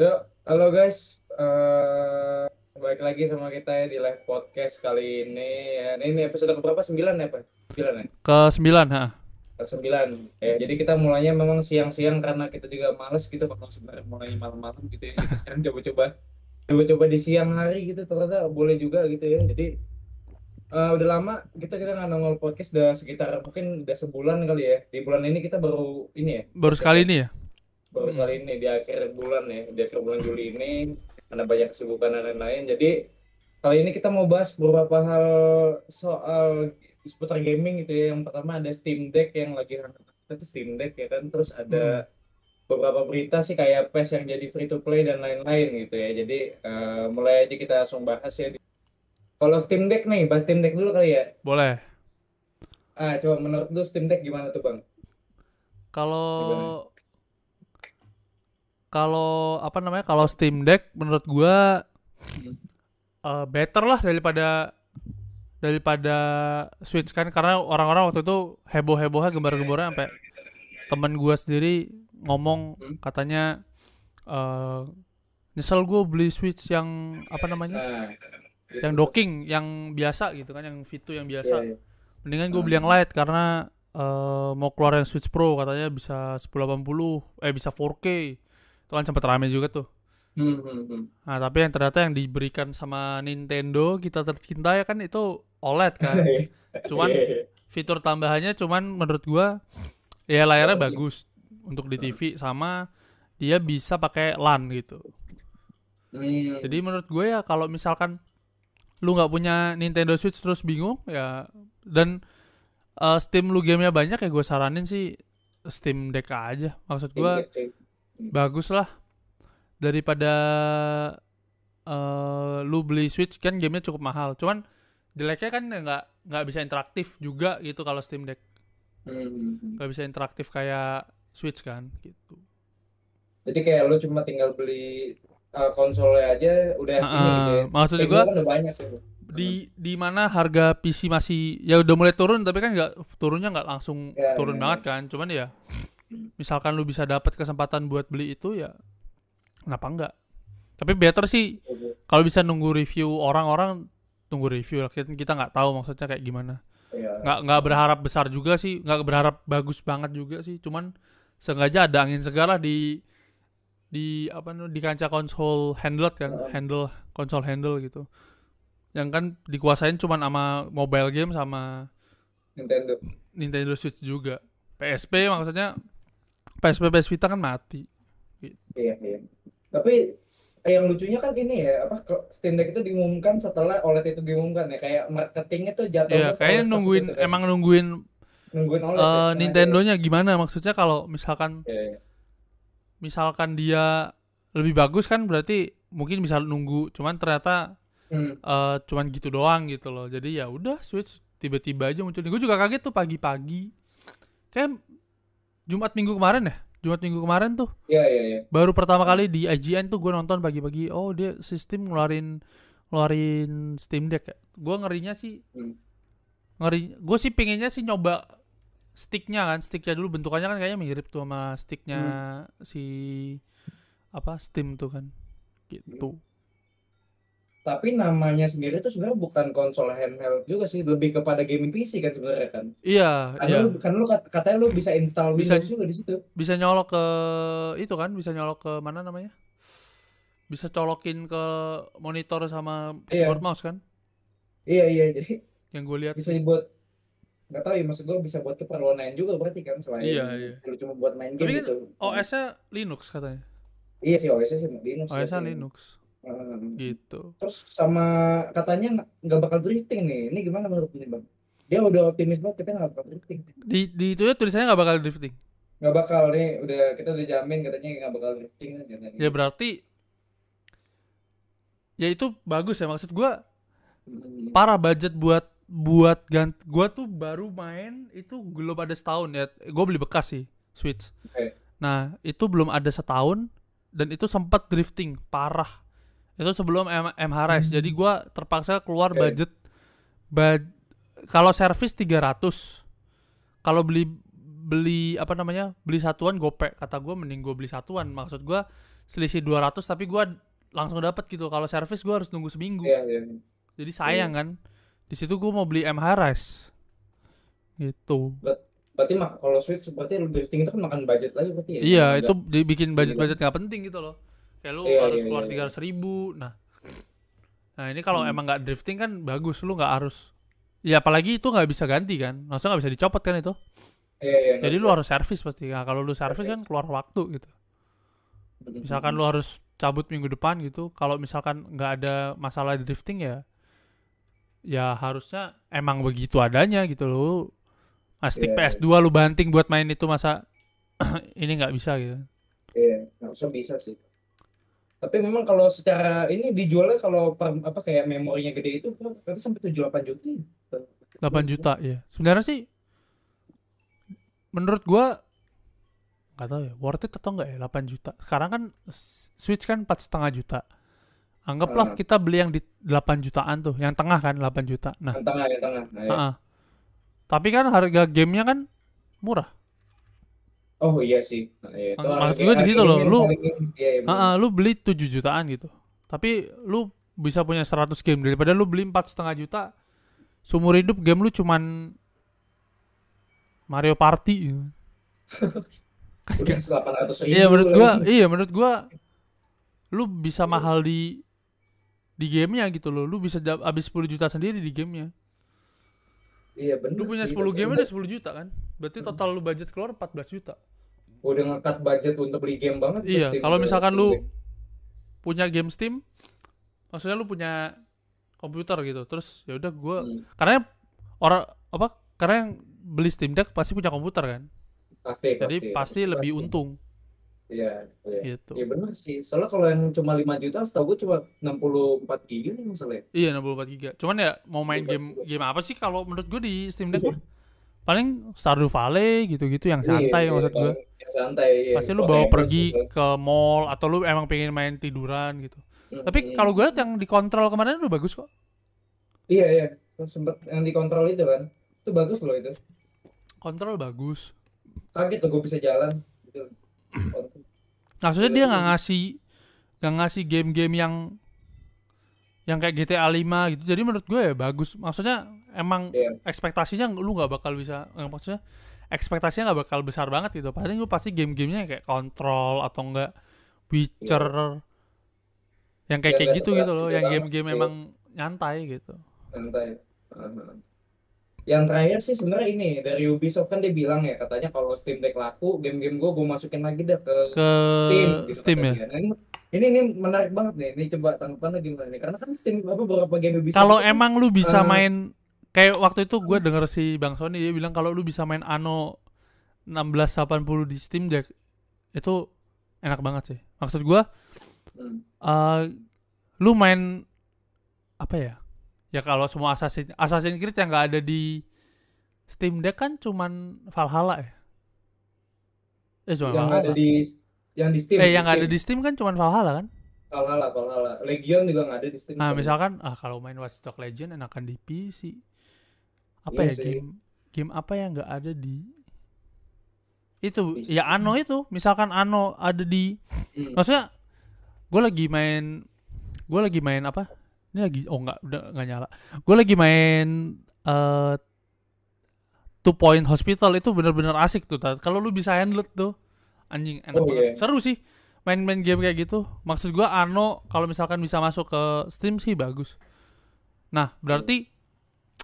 Yuk, halo guys. Eh balik lagi sama kita ya di live podcast kali ini. Ya, ini episode berapa? 9 ya, Pak? 9 ya? Ke sembilan, ha. Ke 9. Ya, jadi kita mulainya memang siang-siang karena kita juga males gitu kalau sebenarnya mulai malam-malam gitu ya. Kita sekarang coba-coba coba-coba di siang hari gitu ternyata boleh juga gitu ya. Jadi eh, udah lama kita kita nggak nongol podcast udah sekitar mungkin udah sebulan kali ya. Di bulan ini kita baru ini ya. Baru sekali ini ya? Baru Hmm. sekali ini di akhir bulan ya di akhir bulan Juli ini ada banyak kesibukan dan lain-lain. Jadi kali ini kita mau bahas beberapa hal soal seputar gaming gitu ya. Yang pertama ada Steam Deck yang lagi hangat. Itu Steam Deck ya kan. Terus ada beberapa berita sih kayak PES yang jadi free to play dan lain-lain gitu ya. Jadi eh, mulai aja kita langsung bahas ya. Kalau Steam Deck nih bahas Steam Deck dulu kali ya. Boleh. ah coba menurut lu Steam Deck gimana tuh bang? Kalau kalau apa namanya? Kalau Steam Deck menurut gua eh, better lah daripada daripada Switch kan karena orang-orang waktu itu heboh-hebohnya gembar-gembornya sampai temen gua sendiri ngomong Hmm. katanya eh nyesel gue beli Switch yang apa namanya? yang docking, yang biasa gitu kan, yang Vito yang biasa. Iya, iya. Mendingan gue beli yang light karena eh, mau keluar yang Switch Pro katanya bisa 1080 eh bisa 4K. Itu kan sempat rame juga tuh. Hmm, hmm, hmm. Nah, tapi yang ternyata yang diberikan sama Nintendo kita tercinta ya kan itu OLED kan. Cuman Iya, iya. fitur tambahannya cuman menurut gua ya layarnya Oh, iya. bagus untuk di TV sama dia bisa pakai LAN gitu. Hmm. Jadi menurut gue ya kalau misalkan lu nggak punya Nintendo Switch terus bingung ya dan eh, Steam lu gamenya banyak ya gue saranin sih Steam Deck aja. Maksud gue Steam sih. Bagus lah daripada eh lu beli Switch kan gamenya cukup mahal. Cuman jeleknya kan nggak nggak bisa interaktif juga gitu kalau Steam Deck Hmm. nggak bisa interaktif kayak Switch kan gitu. Jadi kayak lu cuma tinggal beli uh, konsolnya aja udah ini Heeh, gitu ya. maksud Steam gua kan udah banyak tuh. di di mana harga PC masih ya udah mulai turun tapi kan nggak turunnya nggak langsung Ya, turun ya, banget kan cuman ya misalkan lu bisa dapat kesempatan buat beli itu ya kenapa enggak tapi better sih kalau bisa nunggu review orang-orang tunggu review lah kita nggak tahu maksudnya kayak gimana Iya. nggak nggak berharap besar juga sih nggak berharap bagus banget juga sih cuman sengaja ada angin segar lah di di apa namanya di kancah konsol handled kan Heeh. handle konsol handle gitu yang kan dikuasain cuman sama mobile game sama Nintendo. Nintendo Switch juga PSP maksudnya PSP PS Vita kan mati Iya, iya. Tapi yang lucunya kan ini ya, apa Steam Deck itu diumumkan setelah OLED itu diumumkan ya, kayak marketingnya tuh jatuhnya ya ke kayaknya nungguin gitu kan. emang nungguin nungguin OLED eh, ya. Nintendonya gimana maksudnya kalau misalkan Iya, iya. misalkan dia lebih bagus kan berarti mungkin bisa nunggu cuman ternyata Hmm. eh cuman gitu doang gitu loh jadi ya udah switch tiba-tiba aja muncul gue juga kaget tuh pagi-pagi kayak Jumat minggu kemarin ya? Jumat minggu kemarin tuh? Iya, iya, iya. baru pertama kali di IGN tuh gue nonton pagi-pagi oh dia sistem ngeluarin ngeluarin Steam Deck ya? Gue ngerinya sih Hmm. ngeri gue sih pinginnya sih nyoba sticknya kan sticknya dulu. Bentukannya kan kayaknya mirip tuh sama sticknya si apa Steam tuh kan. Gitu Tapi namanya sendiri tuh sebenarnya bukan konsol handheld juga sih, lebih kepada gaming PC kan sebenarnya kan. iya Kan iya lu, kan lu kat- katanya lu bisa install Bisa- Windows juga di situ. bisa nyolok ke itu kan bisa nyolok ke mana namanya bisa colokin ke monitor sama Iya. keyboard mouse kan Iya, iya. Jadi yang gue lihat bisa buat nggak tahu ya maksud gue bisa buat keperluan lain juga berarti kan selain Iya, iya. lu cuma buat main Tapi game kan gitu. OS-nya Linux katanya Iya sih OS-nya sih Linux. ya. OS-nya Linux Gitu Terus sama katanya nggak- bakal drifting nih. Ini gimana menurut nih bang? Dia udah optimis banget kita nggak bakal drifting. di di itu ya tulisannya nggak bakal drifting Nggak bakal nih. Udah kita udah jamin katanya nggak bakal drifting katanya. ya berarti ya itu bagus ya maksud gue Hmm. parah budget buat buat ganti gue tuh baru main itu belum ada setahun ya gue beli bekas sih Switch Oke. nah itu belum ada setahun dan itu sempat drifting parah itu sebelum M MHRS jadi gue terpaksa keluar Oke. budget bad kalau servis 300 kalau beli beli apa namanya beli satuan gope kata gue mending gue beli satuan maksud gue selisih 200 tapi gua langsung dapat gitu. Kalau servis gua harus nunggu seminggu. Iya, iya. Jadi sayang kan. Di situ gua mau beli MH Rise. Gitu. Berarti mak kalau Switch seperti lu drifting itu kan makan budget lagi berarti ya? Iya, itu dibikin budget-budget nggak penting gitu loh. Kayak lu Iya, harus iya, keluar iya, tiga ribu. Nah, nah ini kalau Hmm. emang nggak drifting kan bagus. Lu nggak harus. Ya apalagi itu nggak bisa ganti kan. Maksudnya nggak bisa dicopot kan itu. Iya, iya, Jadi lu bisa. harus servis pasti. Nah, kalau lu servis kan keluar waktu gitu. Misalkan lu harus cabut minggu depan gitu. Kalau misalkan nggak ada masalah drifting ya, ya harusnya emang begitu adanya gitu loh. Nah, stick Iya, PS2 lu banting buat main itu masa ini nggak bisa gitu. Iya, nggak usah bisa sih. Tapi memang kalau secara ini dijualnya kalau per, apa kayak memorinya gede itu berarti sampai 78 juta. ya? 8 juta ya. Sebenarnya sih menurut gua nggak tahu ya worth it atau enggak ya 8 juta. Sekarang kan Switch kan empat setengah juta. Anggaplah Ah. kita beli yang di 8 jutaan tuh, yang tengah kan 8 juta. Nah, Yang tengah, yang tengah. Nah, ya. ah-ah. tapi kan harga gamenya kan murah. Oh iya sih. Nah, iya. Itu Maksud gue di situ loh, lu- iya, bener. Ah-ah, lu beli 7 jutaan gitu. Tapi lu bisa punya 100 game daripada lu beli empat setengah juta. Seumur hidup game lu cuman Mario Party. gitu. Udah 800 ribu Iya menurut lagi. gua, iya menurut gua lu bisa mahal di di gamenya gitu loh. Lu bisa habis 10 juta sendiri di gamenya. Iya bener Lu punya sih, 10 tapi game udah- udah 10 juta kan? Berarti total lu budget keluar 14 juta. udah ngekat budget untuk beli game banget. Iya, kalau misalkan lu Deck. punya game Steam, maksudnya lu punya komputer gitu. Terus ya udah gua Hmm, karena orang apa? Karena yang beli Steam Deck pasti punya komputer kan. pasti, Jadi pasti lebih untung Iya, iya. gitu. Iya bener sih. Soalnya kalau yang cuma 5 juta, setahu gue cuma 64 giga nih masalahnya. Iya 64 giga. Cuman ya mau main game game apa sih kalau menurut gue di Steam Deck mah? Paling Stardew Valley gitu-gitu yang santai Iya, maksud iya, gue. Yang santai. Iya. Pasti lu bawa pergi juga. ke mall atau lu emang pengen main tiduran gitu. Mm, Tapi mm. kalau gue liat yang dikontrol kemarin udah bagus kok. Iya, iya. Sempet yang dikontrol itu kan. Itu bagus loh itu. Kontrol bagus. Kaget tuh gue bisa jalan. Maksudnya dia nggak ngasih nggak ngasih game-game yang yang kayak GTA 5 gitu. Jadi menurut gue ya bagus. Maksudnya emang Iya. ekspektasinya lu nggak bakal bisa eh, maksudnya ekspektasinya nggak bakal besar banget gitu. Paling lu pasti game-gamenya kayak Control atau enggak Witcher yang kayak Yang kayak gitu gitu loh, yang game-game emang nyantai gitu. Aha. Yang terakhir sih sebenarnya ini dari Ubisoft kan dia bilang ya katanya kalau Steam Deck laku, game-game gue gue masukin lagi deh ke Ke Steam, gitu Steam ya. Nah, ini, ini ini menarik banget nih. Ini coba tanggapannya gimana nih? Karena kan Steam apa beberapa game Ubisoft Kalau kan, emang lu bisa eh, main kayak waktu itu gue denger si Bang Sony dia bilang kalau lu bisa main Anno 1680 di Steam Deck itu enak banget sih. Maksud gue hmm, eh lu main apa ya? Ya kalau semua Assassin Assassin's Creed yang nggak ada di Steam Deck kan cuman Valhalla ya. Eh cuma yang Valhalla. ada di yang di Steam, eh di yang nggak ada di Steam kan cuman Valhalla kan? Valhalla, Valhalla. Legion juga nggak ada di Steam. Nah, kan? misalkan ah kalau main Watch Dogs Legion enakan di PC. Apa Iya ya sih. game game apa yang nggak ada di itu Di ya Ano itu misalkan Ano ada di Hmm. maksudnya gue lagi main gue lagi main apa ini lagi oh nggak udah nggak nyala. Gue lagi main eh Two Point Hospital itu bener-bener asik tuh kalau lu bisa handle tuh anjing enak Oh, banget. iya. seru sih main-main game kayak gitu. Maksud gua Ano kalau misalkan bisa masuk ke Steam sih bagus. Nah berarti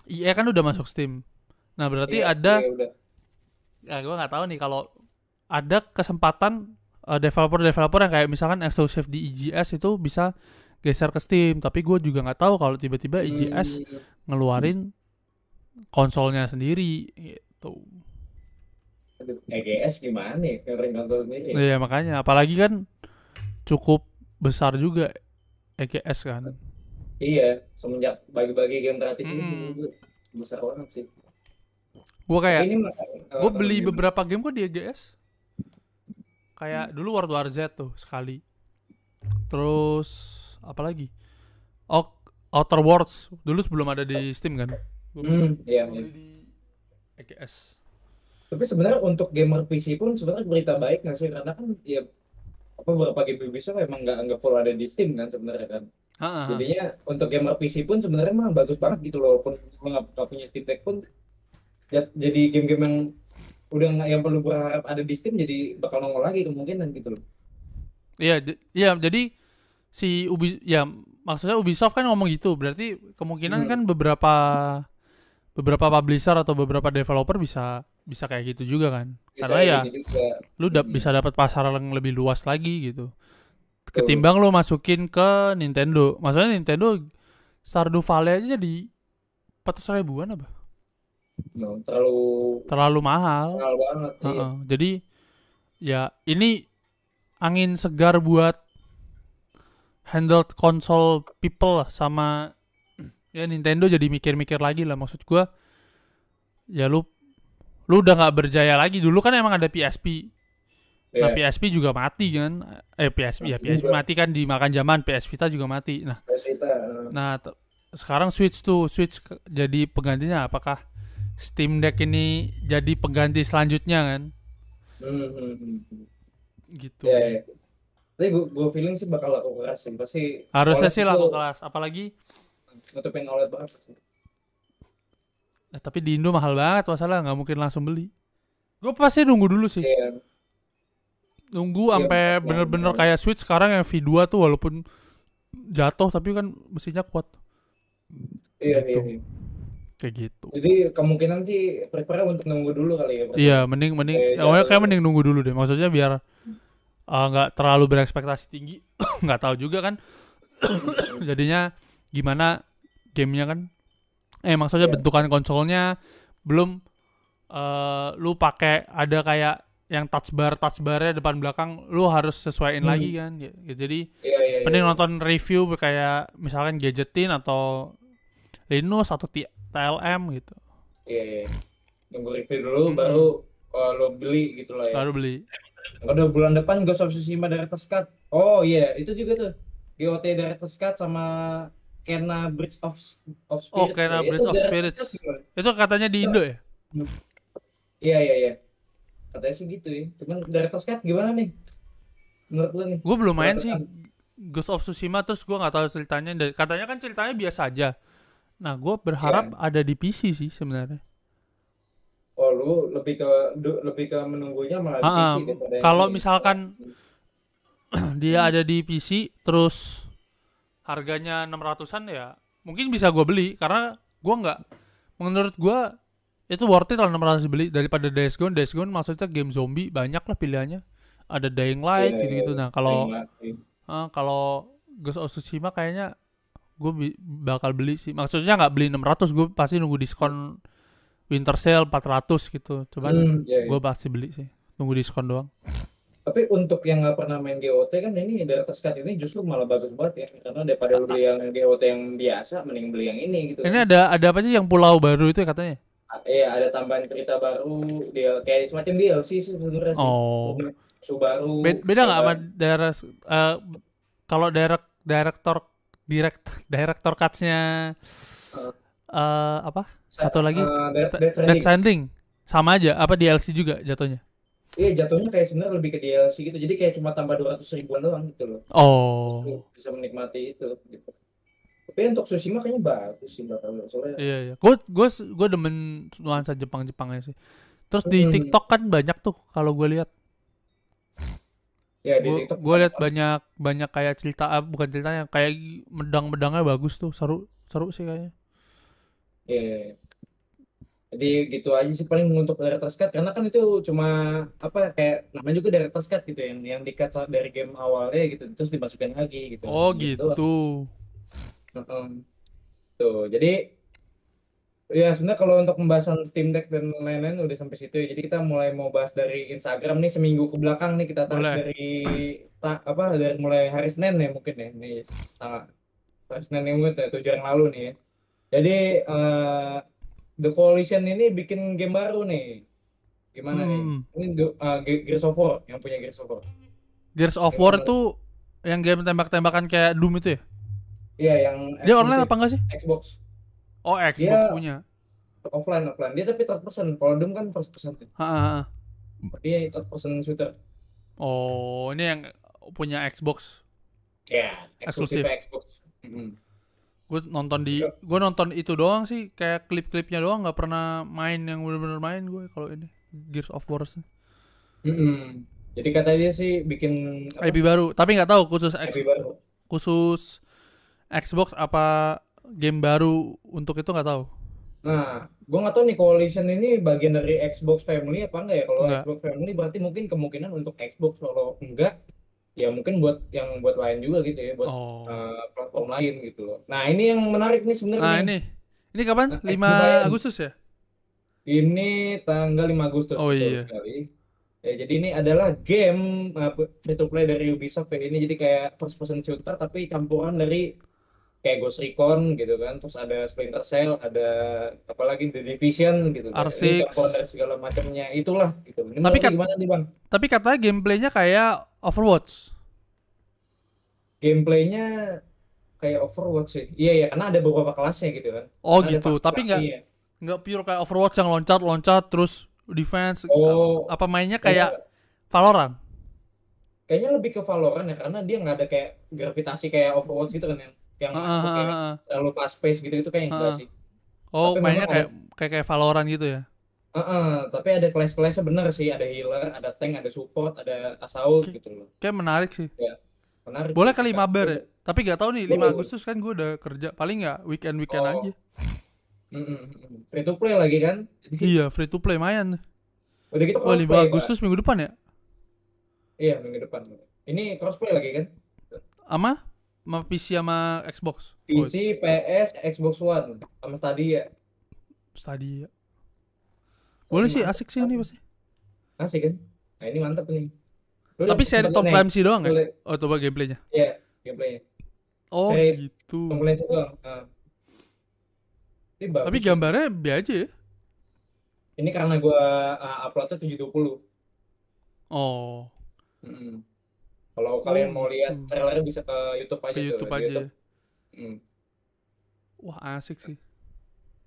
iya kan udah masuk Steam. Nah berarti Iya, ada iya, udah. ya gue nggak tahu nih kalau ada kesempatan eh, developer-developer yang kayak misalkan eksklusif di IGS itu bisa geser ke Steam. Tapi gue juga nggak tahu kalau tiba-tiba IGS Hmm, ngeluarin konsolnya sendiri gitu. EGS gimana nih? Ngeluarin konsol sendiri. Iya makanya. Apalagi kan cukup besar juga EGS kan. Iya, semenjak bagi-bagi game gratis menurut gue besar banget sih. gue kayak Ini gue beli beberapa game kok di EGS kayak dulu World War Z tuh sekali. Terus apa lagi oh Outer Worlds dulu sebelum ada di Steam kan Gua Hmm, iya, iya. di EGS Tapi sebenarnya untuk gamer PC pun sebenarnya berita baik nggak sih? Karena kan ya apa beberapa game Ubisoft emang nggak nggak full ada di Steam kan sebenarnya kan. Heeh. Jadinya untuk gamer PC pun sebenarnya mah bagus banget gitu loh, walaupun nggak nggak punya Steam Deck pun ya- jadi game-game yang udah nggak yang perlu berharap ada di Steam jadi bakal nongol lagi kemungkinan gitu loh. Iya, iya jadi si Ubi ya maksudnya Ubisoft kan ngomong gitu, berarti kemungkinan Hmm. kan beberapa beberapa publisher atau beberapa developer bisa bisa kayak gitu juga kan. Bisa Karena ya juga. lu dap- Hmm. bisa dapat pasar yang lebih luas lagi gitu. Ketimbang lu masukin ke Nintendo. Maksudnya Nintendo Stardew Valley aja jadi 400 ribuan apa? No, terlalu Terlalu mahal. mahal banget. iya. Heeh. Jadi ya ini angin segar buat handheld console people lah sama ya Nintendo jadi mikir-mikir lagi lah. Maksud gua ya lu lu udah nggak berjaya lagi. Dulu kan emang ada PSP nah Iya, PSP juga mati kan. Eh PSP ya PSP juga. mati kan dimakan zaman PS Vita juga mati. Nah Kita, eh, nah sekarang Switch tuh Switch jadi penggantinya apakah Steam Deck ini jadi pengganti selanjutnya kan? Hmm, hmm, hmm, hmm. gitu. Ya, ya. Tapi gue gue feeling sih bakal laku keras sih. Pasti Harusnya sih laku kelas, apalagi nutupin OLED banget sih. eh, tapi di Indo mahal banget masalah nggak mungkin langsung beli. Gue pasti nunggu dulu sih, Iya, nunggu Iya, sampai bener-bener nunggu. kayak Switch sekarang yang V2 tuh walaupun jatuh tapi kan mesinnya kuat iya, Gitu. iya, iya. kayak gitu. Jadi kemungkinan sih prepare untuk nunggu dulu kali ya. Iya, mending mending Kayak awalnya jatuh. kayak mending nunggu dulu deh. Maksudnya biar nggak terlalu berekspektasi tinggi, nggak tahu juga kan. Jadinya gimana gamenya kan? Eh maksudnya Iya. bentukan konsolnya belum eh lu pakai ada kayak yang touch bar touch barnya depan belakang lu harus sesuaiin Hmm. lagi kan Ya, ya, jadi Iya, iya, mending iya. nonton review kayak misalkan gadgetin atau Linus atau T- TLM gitu Iya, iya. Nunggu review dulu Mm-mm. baru uh, lo beli gitu lah ya. baru beli Udah bulan depan Ghost of Tsushima Director's Cut. Oh iya, itu juga tuh. GOT Director's Cut sama Kena Bridge of of Oh, Spirits. Kena ya. Itu Bridge of Spirits. Itu katanya di Indo ya Iya, iya, iya. Katanya sih gitu ya. Cuman Director's Cut gimana nih? Menurut lu nih? gue belum main sih? Ghost of Tsushima terus gue nggak tahu ceritanya katanya kan ceritanya biasa aja nah gue berharap Iya. ada di PC sih sebenarnya Oh, lu lebih ke du- lebih ke menunggunya malah di. PC daripada Kalau misalkan dia ada di PC terus harganya 600-an ya mungkin bisa gue beli karena gue nggak menurut gue itu worth it kalau 600 beli daripada Days Gone Days Gone maksudnya game zombie banyak lah pilihannya ada Dying Light Iya, gitu-gitu iya. nah kalau. Ah, kalau Ghost of Tsushima kayaknya gue bakal beli sih. Maksudnya nggak beli 600, gue pasti nunggu diskon winter sale 400 gitu. Cuman Hmm, iya, iya. gue pasti beli sih. Nunggu diskon doang. Tapi untuk yang nggak pernah main GOT kan ini Director's Cut ini justru malah bagus banget ya. Karena daripada lu beli yang GOT yang biasa, mending beli yang ini gitu. Ini ada ada apa sih yang pulau baru itu ya katanya? Iya, ada tambahan cerita baru, dia kayak semacam DLC sih sebenarnya. Oh. Musuh baru. Be- beda nggak sama tambahan- daerah eh, kalau direct director direct director cuts-nya eh apa? Satu lagi Eh, Death- Death Stranding. Death Stranding sama aja apa DLC juga jatuhnya? Iya, jatuhnya kayak sebenarnya lebih ke DLC gitu. Jadi kayak cuma tambah 200 ribuan doang gitu loh. Oh. Bisa menikmati itu gitu. Tapi untuk Tsushima kayaknya bagus sih bakal soalnya Iya iya. Gue gue gue demen nuansa Jepang Jepangnya sih. Terus di Hmm. TikTok kan banyak tuh kalau gue lihat. ya di Gue TikTok gue lihat banyak banyak kayak cerita ah, bukan ceritanya kayak medang-medangnya bagus tuh seru seru sih kayaknya. Iya, iya, iya. Jadi gitu aja sih paling untuk director's cut karena kan itu cuma apa kayak namanya juga director's cut gitu yang yang di cut dari game awalnya gitu terus dimasukin lagi gitu. Oh Gitu gitu. Tuh, jadi ya sebenarnya kalau untuk pembahasan Steam Deck dan lain-lain udah sampai situ ya. Jadi kita mulai mau bahas dari Instagram nih seminggu ke belakang nih kita tarik Boleh. dari ta- apa dari mulai hari Senin ya mungkin ya. Nih tanggal hari Senin yang mungkin ya, tujuh yang lalu nih ya. Jadi eh, The Coalition ini bikin game baru nih. Gimana nih? Hmm. Ini The- eh, Ge- Gears of War yang punya Gears of War. Gears of War tuh yang game tembak-tembakan kayak Doom itu ya? Iya, yang Dia online eksklusif apa enggak sih? Xbox. Oh Xbox Dia- punya. offline offline dia tapi third person kalau Doom kan first person ha. dia third person shooter Oh ini yang punya Xbox. Ya, eksklusif Eksklusif. Xbox. Mm. Gue nonton di Iya. gue nonton itu doang sih kayak klip-klipnya doang nggak pernah main yang bener-bener main gue kalau ini Gears of War Mm-mm. Jadi katanya sih bikin apa, IP baru tapi nggak tahu khusus X- IP baru. khusus Xbox apa game baru untuk itu nggak tahu Nah, gue nggak tahu nih Coalition ini bagian dari Xbox Family apa enggak ya? Kalau. Xbox Family berarti mungkin kemungkinan untuk Xbox. Kalau enggak, ya mungkin buat yang buat lain juga gitu ya, buat oh uh, platform lain gitu loh. Nah, ini yang menarik nih sebenarnya. nah ini ini kapan Nah, 5 X-Defiant. Agustus ya Ini tanggal 5 Agustus Oh, iya. sekali. Ya, jadi ini adalah game uh, free to play dari Ubisoft ya. Ini jadi kayak first person shooter tapi campuran dari kayak Ghost Recon gitu kan. Terus ada Splinter Cell, ada apa lagi The Division gitu kan. R6. Ini campuran dari segala macamnya. Itulah gitu. Ini Tapi kan- lu gimana nih, Bang? tapi katanya gameplaynya kayak Overwatch Gameplaynya kayak Overwatch sih. Iya ya, karena ada beberapa kelasnya gitu kan. oh Karena gitu tapi nggak faksi-faksinya. nggak pure kayak Overwatch yang loncat loncat terus defense Oh, apa mainnya kayak Valorant kayaknya lebih ke Valorant ya karena dia nggak ada kayak gravitasi kayak Overwatch gitu kan yang yang Ah, apa, ah, kayak ah, ah. terlalu fast pace gitu itu kayak enggak Ah. sih. oh Tapi mainnya kayak kayak kayak Valorant gitu ya Heeh, tapi ada kelas-kelasnya bener sih, ada healer, ada tank, ada support, ada assault Oke. gitu loh. kayak menarik sih Menarik. boleh kali mabar ya tapi nggak tahu nih 5 Boleh, Agustus kan gue udah kerja paling nggak weekend weekend Oh. aja Mm, mm. Free to play lagi kan? Iya free to play main udah gitu wah 5 crossplay, Pak. Agustus minggu depan ya Iya, minggu depan. Ini crossplay lagi kan? ama sama PC sama Xbox oh, PC, PS, Xbox One, sama Stadia. Stadia boleh sih asik sih ini sekali. pasti Asik kan? Nah, ini mantap nih. Tapi udah seri sempet Tom nih, Clancy doang ya oh coba gameplaynya Iya, gameplaynya. oh Seri gitu doang. Ini bagus tapi sih. gambarnya B aja ya Ini karena gua uh, uploadnya 720. oh Mm-mm. Kalau kalian mau lihat gitu. trailernya bisa ke YouTube aja ke tuh, YouTube aja ya. Mm. wah asik sih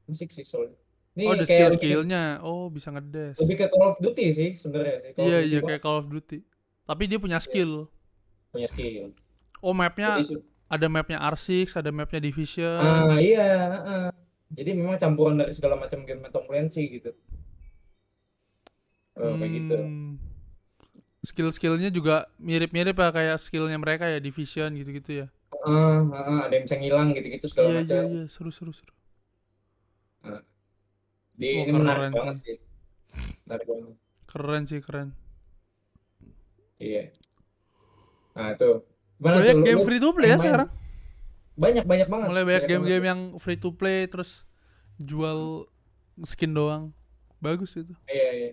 Asik sih soalnya. Ini oh ada skill-skillnya oh bisa ngedes lebih ke Call of Duty sih sebenarnya sih. Call iya iya kayak Call of Duty tapi dia punya skill punya skill. oh mapnya Jadi ada mapnya R6 ada mapnya Division ah iya. Jadi memang campuran dari segala macam game Tom Clancy gitu. Oh, kayak gitu. Hmm. skill-skillnya juga mirip-mirip ya kayak skillnya mereka ya Division gitu-gitu ya Ah, ah, ada yang bisa ngilang gitu-gitu segala iya iya macam. iya seru seru seru Ini menarik banget sih. Menarik banget. keren sih keren Iya. Nah, tuh. Gimana banyak tuh? Game lu free to play ya main? sekarang Banyak banyak banget. mulai banyak game-game yang free to play terus jual skin doang bagus itu Iya, iya.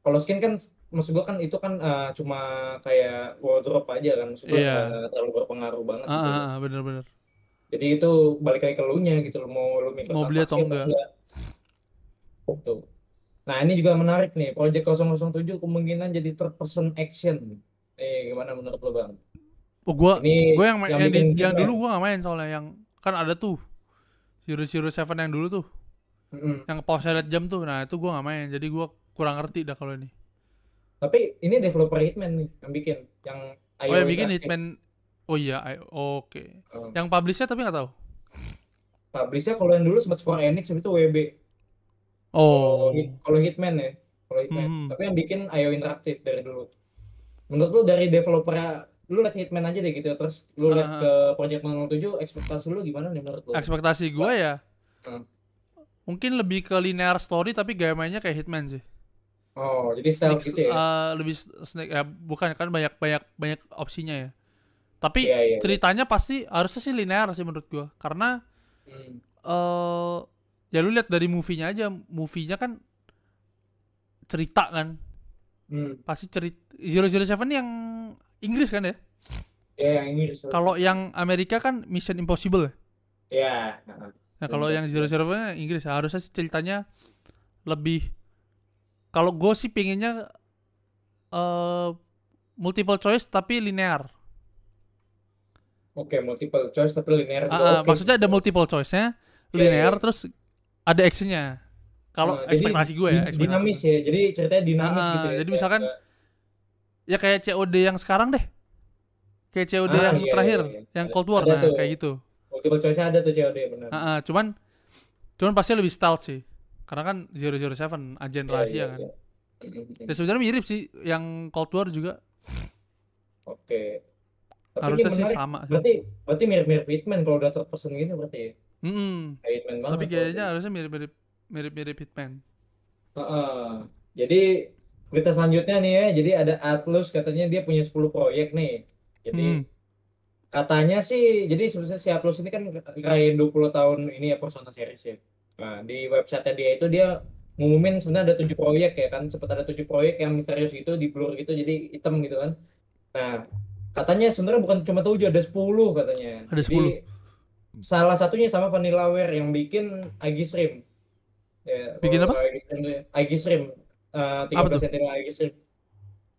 Kalau skin kan maksud gua kan itu kan eh, cuma kayak wardrobe aja kan. Maksud gua Iya. nggak terlalu berpengaruh banget ah, gitu. ah, ah, bener-bener Jadi itu balik lagi ke lu nya gitu loh mau lu Mau beli atau mikrotransasi enggak. Tuh. Nah, ini juga menarik nih. Project 007 kemungkinan jadi third person action. Eh, gimana menurut lu, Bang? oh gua Ini gue yang, yang yang, di- yang dulu gua gak main soalnya yang kan ada tuh Zero Zero Seven yang dulu tuh Mm-mm. yang pause lihat jam tuh nah itu gua gak main jadi gua kurang ngerti dah kalau ini Tapi ini developer Hitman nih yang bikin yang oh yang bikin. Hitman oh iya oke Oh. yang publishnya tapi nggak tahu Publishnya kalau yang dulu sempat Square Enix itu WB. Oh Kalau Hit- kalau Hitman ya, kalau Hitman. Hmm. Tapi yang bikin IO Interactive dari dulu. Menurut lu dari developer lu liat Hitman aja deh gitu terus lu liat Ah. ke Project 007 ekspektasi lu gimana nih menurut lu? ekspektasi gua ya Hmm. mungkin lebih ke linear story tapi gaya mainnya kayak Hitman sih Oh, jadi style gitu ya. eh, lebih snake ya bukan kan banyak banyak banyak opsinya ya tapi Iya, iya. ceritanya pasti harusnya sih linear sih menurut gua karena Hmm. eh ya lu lihat dari movie-nya aja. Movie-nya kan cerita kan. Hmm. pasti cerita Zero Zero Seven yang Inggris kan ya? Ya, yang so- kalau yang Amerika kan Mission Impossible. Ya. Nah. nah kalau yang Zero yang Inggris. Ya, harusnya sih ceritanya lebih kalau gue sih pinginnya eh multiple choice tapi linear. Oke, multiple choice tapi linear. Juga Ah, ah, oke. maksudnya ada multiple choice-nya Iya, linear iya. terus ada actionnya kalau Nah, jadi ekspektasi gue ya ekspektasi dinamis ya. Jadi ceritanya dinamis Ah, gitu ya. jadi misalkan- ya kayak COD yang sekarang deh kayak COD Ah, yang iya, terakhir iya, iya. yang Cold War ada nah tuh. kayak gitu Multiple choice ada tuh COD benar. Ah, ah, cuman cuman pasti lebih stealth sih karena kan 007 agen Iya, rahasia iya, kan iya. Ya sebenarnya mirip sih yang Cold War juga Oke. Tapi harusnya sih sama Berarti berarti mirip-mirip Hitman kalau udah third person gitu berarti ya. Mm-mm. Kayak Hitman banget. tapi kayaknya gitu. harusnya mirip-mirip mirip-mirip Hitman Heeh. Jadi berita selanjutnya nih ya, jadi ada Atlus katanya dia punya 10 proyek nih. Jadi Hmm. katanya sih, jadi sebenarnya si Atlus ini kan ngerayain 20 tahun ini ya Persona series ya. Nah, di website dia itu dia ngumumin sebenarnya ada tujuh proyek ya kan, sempat ada tujuh proyek yang misterius gitu, di blur gitu, jadi hitam gitu kan. Nah, katanya sebenarnya bukan cuma tujuh, ada 10 katanya. Ada Jadi salah satunya sama Vanillaware yang bikin Aegis Rim. Ya, Bikin apa? Rim. Eh, Apa 13 Sentinel Aegis Rim.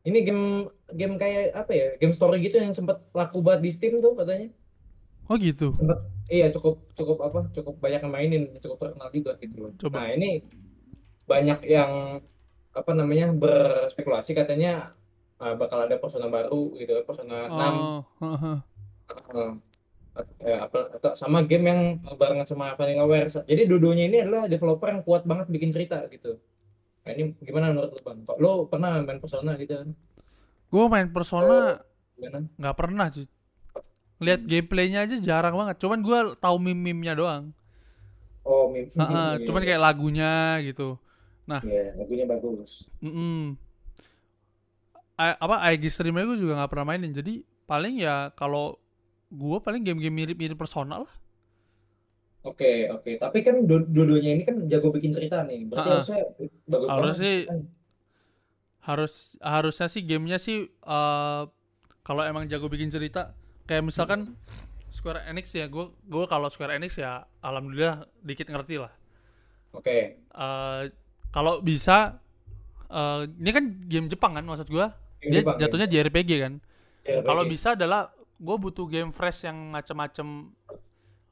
Ini game game kayak apa ya? Game story gitu yang sempat laku banget di Steam tuh katanya. oh gitu Sempat iya cukup cukup apa? Cukup banyak yang mainin, cukup terkenal juga gitu. Coba. Nah, ini banyak yang apa namanya berspekulasi katanya ah, bakal ada Persona baru gitu, Persona 6 oh heeh. Heeh. Eh, apa atau sama game yang barengan sama Vanillaware. Jadi dua-duanya ini adalah developer yang kuat banget bikin cerita gitu. Nah, ini gimana menurut lu Bang? Lu pernah main Persona gitu kan? gue main Persona Gimana? nggak pernah sih lihat gameplaynya aja jarang banget cuman gue tahu meme-memnya doang Oh, meme. Heeh, Iya, cuman kayak lagunya gitu Iya, lagunya bagus. Mm-mm. A- apa Aegis Rim gue juga nggak pernah mainin jadi paling ya kalau gue paling game-game mirip-mirip Persona lah Oke, oke. Tapi kan du- dua-duanya ini kan jago bikin cerita nih. Berarti Heeh. harusnya bagus Harus banget sih. ceritanya. harus harusnya sih gamenya sih eh, kalau emang jago bikin cerita kayak misalkan Square Enix ya gue gue kalau Square Enix ya alhamdulillah dikit ngerti lah Oke. Eh, kalau bisa eh, ini kan game Jepang kan maksud gue dia Jepang, ya. jatuhnya JRPG kan JRPG. kalau bisa adalah gue butuh game fresh yang macam-macam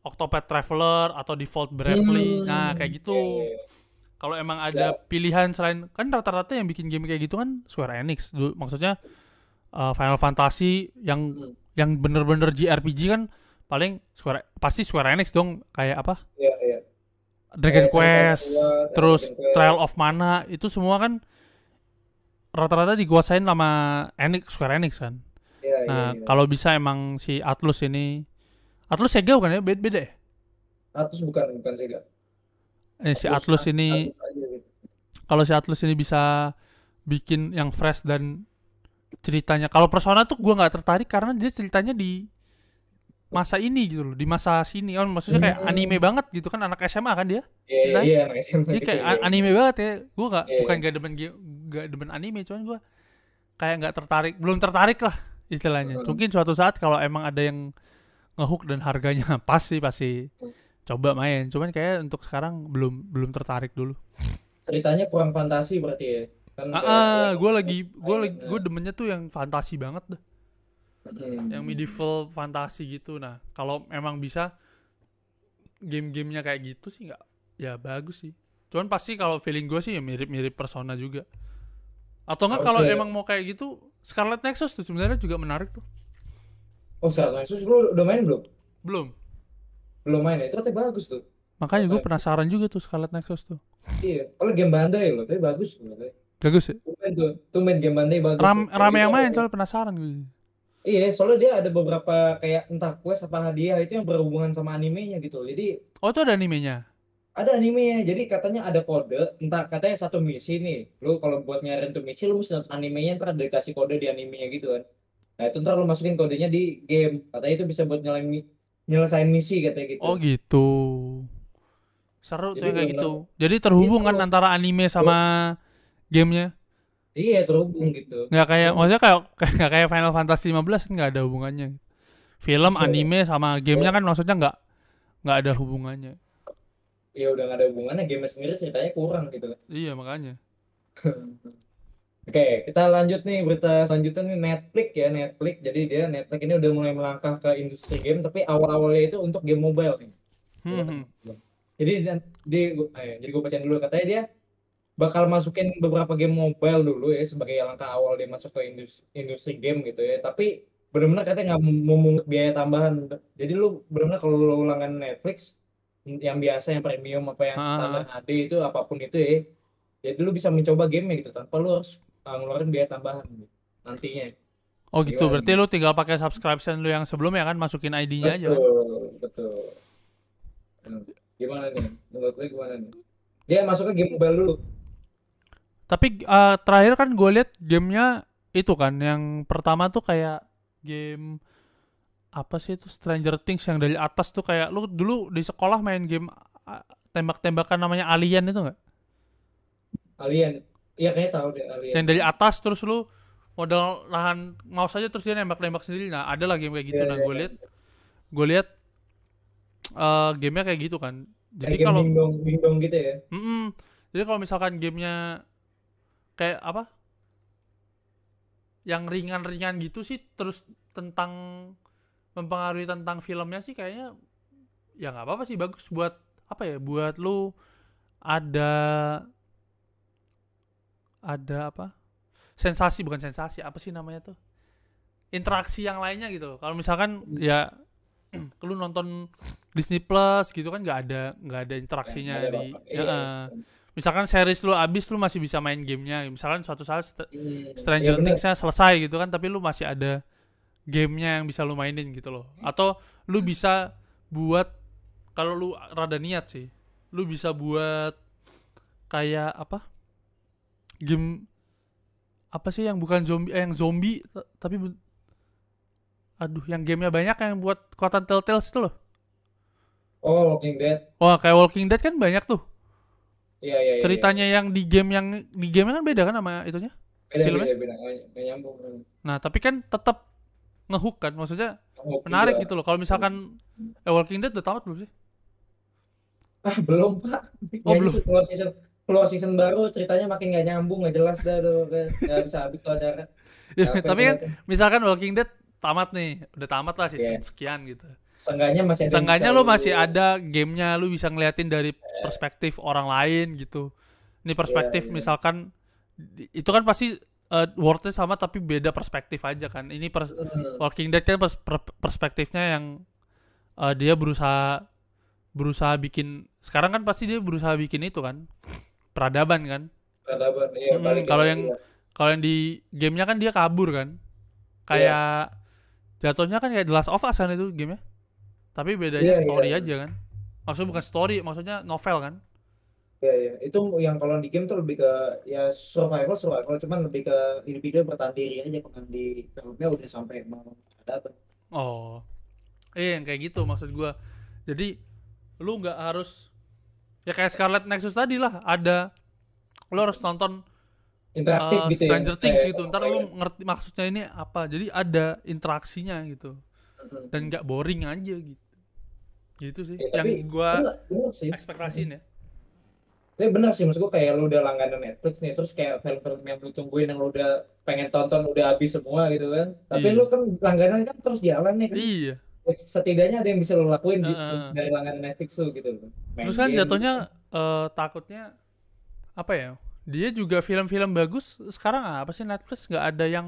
Octopath Traveler atau Default Bravely Hmm, nah kayak gitu iya, iya. kalau emang ada pilihan selain kan rata-rata yang bikin game kayak gitu kan Square Enix Du- maksudnya uh, Final Fantasy yang Hmm. yang bener-bener JRPG kan paling Square pasti Square Enix dong kayak apa Iya, iya. Dragon Quest Quest, terus Dragon Quest. Trial of Mana itu semua kan rata-rata dikuasain sama Enix Square Enix kan Iya, iya, nah iya. kalau bisa emang si Atlus ini Atlus Sega bukan ya beda, beda ya Atlus bukan bukan Sega. eh, si Atlus ini Atlus gitu. kalau si Atlus ini bisa bikin yang fresh dan ceritanya kalau Persona tuh gua nggak tertarik karena dia ceritanya di masa ini gitu loh di masa sini kan maksudnya kayak Hmm. anime banget gitu kan anak SMA kan dia Iya, Desain? iya, anak SMA dia gitu, kayak iya. a- anime banget ya gua nggak Iya, bukan iya. gak demen gak demen anime cuman gua kayak nggak tertarik belum tertarik lah istilahnya. Hmm. mungkin suatu saat kalau emang ada yang ngehook dan harganya pas sih pasti coba main. Cuman kayak untuk sekarang belum belum tertarik dulu. Ceritanya kurang fantasi berarti ya. Kan ah, ah gue lagi gue lagi gue demennya tuh yang fantasi banget dah. Hmm. yang medieval fantasi gitu. Nah kalau emang bisa game-gamenya kayak gitu sih nggak ya bagus sih. Cuman pasti kalau feeling gue sih ya mirip-mirip persona juga. Atau enggak kalau Harusnya- emang mau kayak gitu Scarlet Nexus tuh sebenarnya juga menarik tuh Oh, sekarang Nexus lu udah main belum? belum Belum main ya? Itu katanya bagus tuh. makanya gue penasaran juga tuh Scarlet Nexus tuh Iya. Kalau game bandai loh, tapi bagus sebenarnya. bagus ya Tumben tuh, tumben game bandai bagus. Ram, tuh. rame yang main ada- soal penasaran gue Iya, soalnya dia ada beberapa kayak entah quest apa hadiah itu yang berhubungan sama animenya gitu. Jadi oh itu ada animenya ada animenya, jadi katanya ada kode, entah katanya satu misi nih. Lu kalau buat nyariin tuh misi, lu mesti nonton animenya, ntar ada dikasih kode di animenya gitu kan. Nah itu ntar lu masukin kodenya di game. Katanya itu bisa buat nyelesain, mi- nyelesain misi katanya gitu. oh gitu seru tuh Jadi yang kayak gitu jadi terhubung Iya, kan antara anime sama gamenya Iya terhubung gitu. nggak kayak Hmm. maksudnya kayak nggak kayak Final Fantasy 15 kan nggak ada hubungannya film Iya. anime sama gamenya kan maksudnya nggak nggak ada hubungannya Ya udah gak ada hubungannya, game sendiri ceritanya kurang gitu. iya makanya Oke, kita lanjut nih berita selanjutnya nih Netflix ya Netflix. Jadi dia Netflix ini udah mulai melangkah ke industri game, tapi awal-awalnya itu untuk game mobile nih. Hmm, hmm. Jadi di eh, jadi gue bacain dulu katanya dia bakal masukin beberapa game mobile dulu ya sebagai langkah awal dia masuk ke industri, industri game gitu ya. Tapi benar-benar katanya nggak memungut biaya tambahan. Jadi lu benar-benar kalau lu langganan Netflix yang biasa yang premium apa yang Ah, ah, standar HD itu apa pun itu ya. Jadi lu bisa mencoba game gitu tanpa lu harus uh, ngeluarin biaya tambahan gitu, nantinya. Oh gitu, Gimana berarti lu tinggal pakai subscription lu yang sebelumnya kan masukin ID-nya aja kan? Betul, betul. Hmm. Gimana nih? Menurut lu gimana nih? Dia masuknya game mobile dulu. Tapi eh, terakhir kan gue lihat gamenya itu kan yang pertama tuh kayak game apa sih itu Stranger Things yang dari atas tuh kayak lu dulu di sekolah main game tembak-tembakan namanya Alien itu nggak? Alien. Iya kayaknya tahu deh Alien. Yang dari atas terus lu modal nahan mouse aja terus dia nembak-nembak sendiri. Nah ada lah game kayak gitu. Iya, Nah iya, gue iya. lihat gue lihat eh gamenya kayak gitu kan. Kayak Jadi kalau dingdong dingdong gitu ya. Mm-mm. Jadi kalau misalkan gamenya kayak apa? Yang ringan-ringan gitu sih terus tentang mempengaruhi tentang filmnya sih kayaknya ya nggak apa-apa sih bagus buat apa ya buat lu ada ada apa sensasi bukan sensasi apa sih namanya tuh interaksi yang lainnya gitu kalau misalkan ya lu nonton Disney Plus gitu kan nggak ada nggak ada interaksinya ada di ya, Iya. eh. misalkan series lu abis lu masih bisa main gamenya misalkan suatu saat St- Hmm, Stranger iya bener. Things-nya selesai gitu kan tapi lu masih ada gamenya yang bisa lu mainin gitu loh atau lu bisa buat kalau lu rada niat sih lu bisa buat kayak apa game apa sih yang bukan zombie eh, yang zombie tapi aduh yang gamenya banyak yang buat kekuatan Telltale itu loh Oh, Walking Dead. wah kayak Walking Dead kan banyak tuh Iya, iya, iya. ceritanya yang di game yang di game kan beda kan sama itunya beda, filmnya? beda, beda. Nggak nyambung. nah tapi kan tetap ngehook kan maksudnya Oh, menarik iya. gitu loh kalau misalkan eh, Walking Dead udah tamat belum sih Ah, belum, Pak. Oh, Nggak belum. Keluar season keluar season baru ceritanya makin nggak nyambung, nggak jelas dah tuh. Kan. Nggak bisa habis tuh acara. Ya, tapi kan misalkan Walking Dead tamat nih udah tamat lah season Iya. sekian gitu Seenggaknya masih ada Seenggaknya lo masih ada gamenya lu bisa ngeliatin dari perspektif orang lain gitu. Ini perspektif Iya, iya. misalkan itu kan pasti eh, worth sama tapi beda perspektif aja kan. Ini pers- Hmm, Walking Dead kan pers- per- perspektifnya yang eh, dia berusaha berusaha bikin sekarang kan pasti dia berusaha bikin itu kan peradaban kan. peradaban. Iya, balik kalau yang- iya. Kalau yang di gamenya kan dia kabur kan. Kayak jatuhnya kan kayak The Last of Us kan itu gamenya. Tapi bedanya Iya, story iya. aja kan. Maksudnya bukan story, maksudnya novel kan. Iya, iya. Itu yang kalau di game tuh lebih ke ya survival survival cuman lebih ke individu bertahan diri aja bukan di filmnya udah sampai mau peradaban. Oh. Eh yang kayak gitu maksud gua. Jadi lu nggak harus ya kayak Scarlet Nexus tadi lah, ada lu harus nonton Interaktif uh, gitu ya. Stranger Things kayak gitu. Ntar lu ngerti maksudnya ini apa. Jadi ada interaksinya gitu. Mm-mm. Dan nggak boring aja gitu. Gitu sih Ya, yang gua sih. ekspektasiin ya. Tapi bener sih maksud gua kayak lu udah langganan Netflix nih terus kayak film-film yang lu tungguin yang lu udah pengen tonton udah habis semua gitu kan. Tapi Iya. lu kan langganan kan terus jalan nih kan. Iya. Setidaknya ada yang bisa lu lakuin di, Heeh. dari langganan Netflix lu gitu. Main Terus kan game jatuhnya eh, takutnya apa ya? Dia juga film-film bagus sekarang apa sih Netflix nggak ada yang